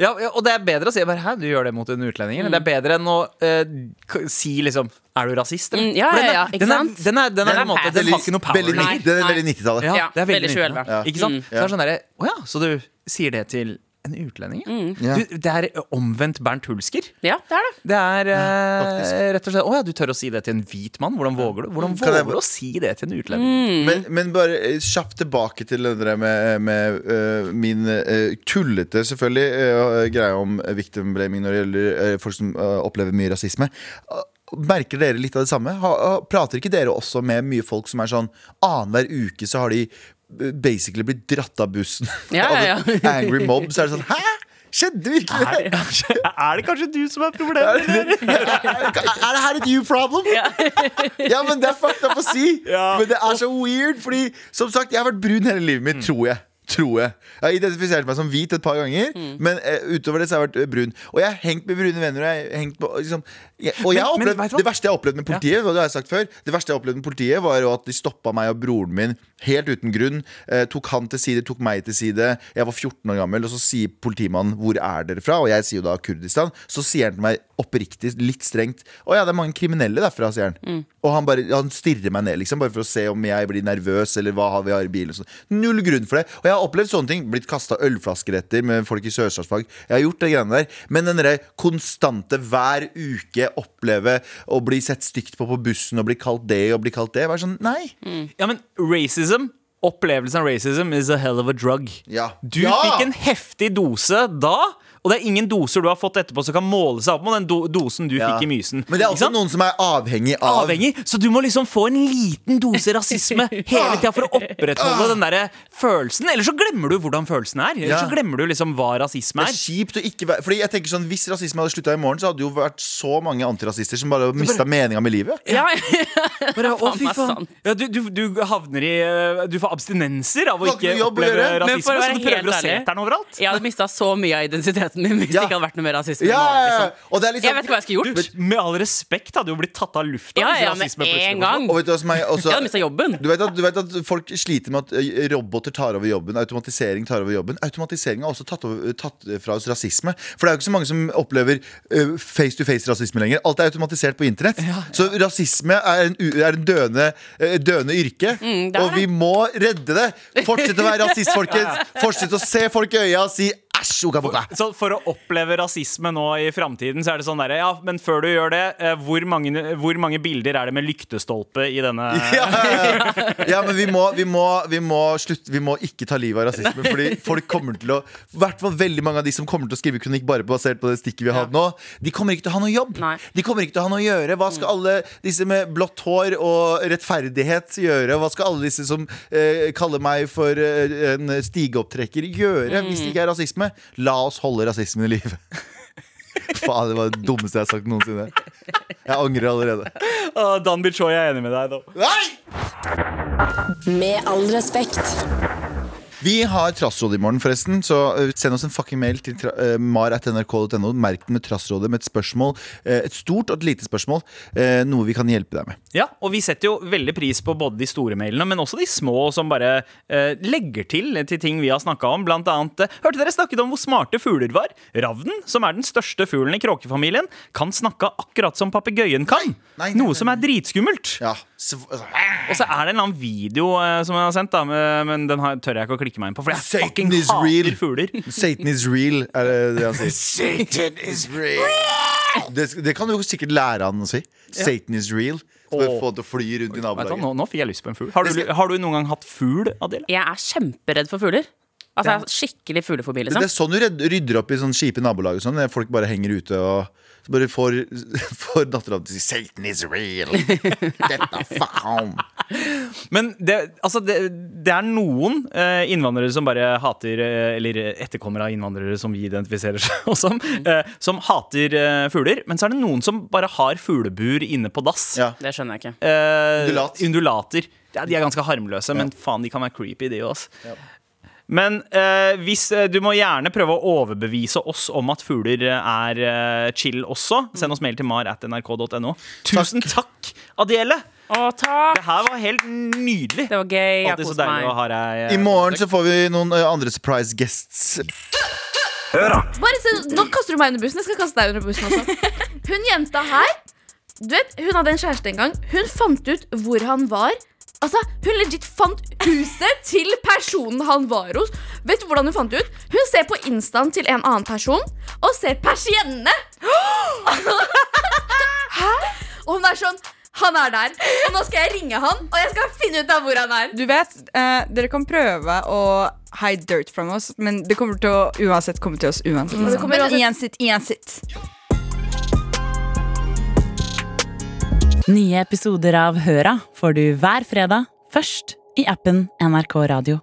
Ja, ja, og det er bedre å si bare, Hæ, du gjør det mot en utlending. eller? Det er bedre enn å eh, si liksom Er du rasist, eller? Mm, ja, For den ja, er- ja, ikke den er- sant? Den er, den er, Den er på en måte, den har ikke noe power. veldig, Nei, nitt- det er nei. veldig 90-tallet. Ja, Ja, det er veldig veldig 2011. Ja. Ikke sant? Mm. Så det er sånn derre Å ja, så du sier det til En utlending? Mm. Ja. Du, det er omvendt Bernt Hulsker. Ja, det er det. Det er ja, faktisk. rett og slett Å ja, du tør å si det til en hvit mann? Hvordan våger du? Hvordan jeg våger du å si det til en utlending? Mm. Men, men bare eh, kjapt tilbake til det der med, med uh, min uh, tullete selvfølgelig uh, greie om victim blaming når det gjelder folk som opplever mye rasisme. Uh, Merker dere litt av det samme? Ha, prater ikke dere også med mye folk som er sånn annenhver uke så har de basically blir dratt av bussen Ja, av ja, en ja. angry mob? Så er det sånn Hæ? Skjedde virkelig det? Er det kanskje du som er problemet? det? Er det her et you problem? Ja, men det er fucked up å si. Ja. Men det er så weird, fordi som sagt, jeg har vært brun hele livet mitt, tror jeg. Tror jeg. Jeg har identifisert meg som hvit et par ganger, men uh, utover det så har jeg vært brun. Og jeg har hengt med brune venner. Og jeg har hengt på, liksom, jeg, og jeg har Men- men opplevd, vet det verste jeg har opplevd med politiet, og det har jeg sagt før Det verste jeg har opplevd med politiet var jo at de stoppa meg og broren min helt uten grunn. Eh, tok han til side, tok meg til side. Jeg var 14 år gammel, og så sier politimannen 'Hvor er dere fra?' Og jeg sier jo da Kurdistan. Så sier han til meg oppriktig, litt strengt 'Å ja, det er mange kriminelle derfra', sier han. Og han bare han stirrer meg ned, liksom, bare for å se om jeg blir nervøs, eller hva har vi har i bilen. og sånn. Null grunn for det. Og jeg har opplevd sånne ting. Blitt kasta ølflasker etter med folk i sørstatsfag. Jeg har gjort det greiene der. Men den derre konstante hver uke oppleve å bli sett stygt på på bussen og bli kalt det og bli kalt det, være sånn Nei. Ja, men racism Opplevelsen av racism is a hell of a drug. Ja. Du Ja! fikk en heftig dose da, og det er ingen doser du har fått etterpå som kan måle seg opp mot den do dosen du Ja. fikk i mysen. Men det er også noen som er avhengig av Avhengig, så du må liksom få en liten dose rasisme hele tida for å opprettholde den der følelsen. Eller så glemmer du hvordan følelsen er. Eller Ja. så glemmer du liksom hva rasisme er. Det er kjipt å ikke være Fordi jeg tenker sånn Hvis rasisme hadde slutta i morgen, så hadde det jo vært så mange antirasister som bare mista meninga med livet. Ja, Bare, å, fy faen. Ja, du, du, du havner i eh, Du får abstinenser av å ikke oppleve gjøre. Men for rasisme, å så være du prøver helt å se ærlig- etter den overalt. Jeg hadde mista så mye av identiteten min hvis Ja. det ikke hadde vært noe mer rasisme. Ja, ja, ja. liksom. Og er liksom Jeg vet ikke hva jeg skulle gjort. Du, med all respekt hadde jo blitt tatt av lufta. Ja, ja, med en gang. Og vet du som er også Jeg hadde mista jobben. du vet, at, du vet at folk sliter med at roboter tar over jobben. Automatisering tar over jobben. Automatisering har også tatt, over, tatt fra oss rasisme. For det er jo ikke så mange som opplever uh, face-to-face-rasisme lenger. Alt er automatisert på internett. Så rasisme er en, er en døende, uh, døende yrke. Mm, og vi må redde det. Fortsett å være rasist, folkens. Fortsett å se folk i øya og si. Så for å oppleve rasisme nå i framtiden, så er det sånn derre Ja, men før du gjør det, eh, hvor mange, hvor mange bilder er det med lyktestolpe i denne Ja, ja, men vi må, vi, må, vi, må slutte, vi må ikke ta livet av rasisme. Fordi folk kommer til å I hvert fall veldig mange av de som kommer til å skrive kronikk bare basert på det stikket vi har hatt nå, de kommer ikke til å ha noe jobb. Nei. De kommer ikke til å ha noe å gjøre. Hva skal alle disse med blått hår og rettferdighet gjøre? Hva skal alle disse som eh, kaller meg for eh, en stigeopptrekker, gjøre hvis det ikke er rasisme? La oss holde rasismen i live. Faen, det var det dummeste jeg har sagt noensinne. Jeg angrer allerede. Å, Dan Bichoy er enig med deg, da. Nei! Med all respekt. Vi har Trassrådet i morgen, forresten. Så uh, send oss en fucking mail til uh, mar.nrk.no. Merk den med Trassrådet med et spørsmål. Uh, et stort og et lite spørsmål. Uh, noe vi kan hjelpe deg med. Ja, og vi setter jo veldig pris på både de store mailene, men også de små som bare eh, legger til til ting vi har snakka om. Blant annet eh, Hørte dere snakket om hvor smarte fugler var? Ravnen, som er den største fuglen i kråkefamilien, kan snakke akkurat som papegøyen kan. Nei, nei, noe nei, som er dritskummelt. Ja. Så, altså, Og så er det en eller annen video eh, som jeg har sendt, da, men- men den har, tør jeg ikke å klikke meg inn på. For jeg Satan fucking is hater real. fugler. Satan is real, er det det han sier. Satan is real. Det, det kan du jo sikkert lære han å si. Satan is real. Så bare få det til å fly rundt i Vet du, hva, nabolaget. nå, nå fikk jeg lyst på en fugl. Har du, har du noen gang hatt fugl, Adele? Jeg er kjemperedd for fugler. Altså, ja. skikkelig fuglefobi, Det liksom. er sånn du rydder opp i sånn kjipe nabolag sånn. der Folk bare henger ute og så bare får, får dattera til å si 'Satan is real'. Dette faen. Men det, altså det, det er noen eh, innvandrere som bare hater eh, Eller etterkommere av innvandrere som vi identifiserer oss som, eh, som hater eh, fugler. Men så er det noen som bare har fuglebur inne på dass. Ja. Det skjønner jeg ikke. Eh, Undulat. Undulater. Ja, de er ganske harmløse, men faen, de kan være creepy, de òg. Men eh, hvis, eh, du må gjerne prøve å overbevise oss om at fugler eh, er eh, chill også. Send oss mail til mar at nrk.no. Tusen takk, Adele! Å, takk! Det her var helt nydelig. Det var gøy. Jeg koste meg. ha deg eh, I morgen så får vi noen eh, andre surprise guests. Hør, da. Bare se, Nå kaster du meg under bussen. Jeg skal kaste deg under bussen også. Hun jenta her Du vet, Hun hadde en kjæreste en gang. Hun fant ut hvor han var Altså, Hun legit fant huset til personen han var hos. Vet du hvordan Hun fant det ut? Hun ser på instaen til en annen person og ser persiennene. Hæ? Og hun er sånn Han er der. Og nå skal jeg ringe han, og jeg skal finne ut av hvor han er. Du vet, eh, dere kan prøve å hide dirt from oss, men det kommer til å uansett komme til oss uansett. det kommer uansett- uansett, uansett. Nye episoder av Høra får du hver fredag, først i appen NRK Radio.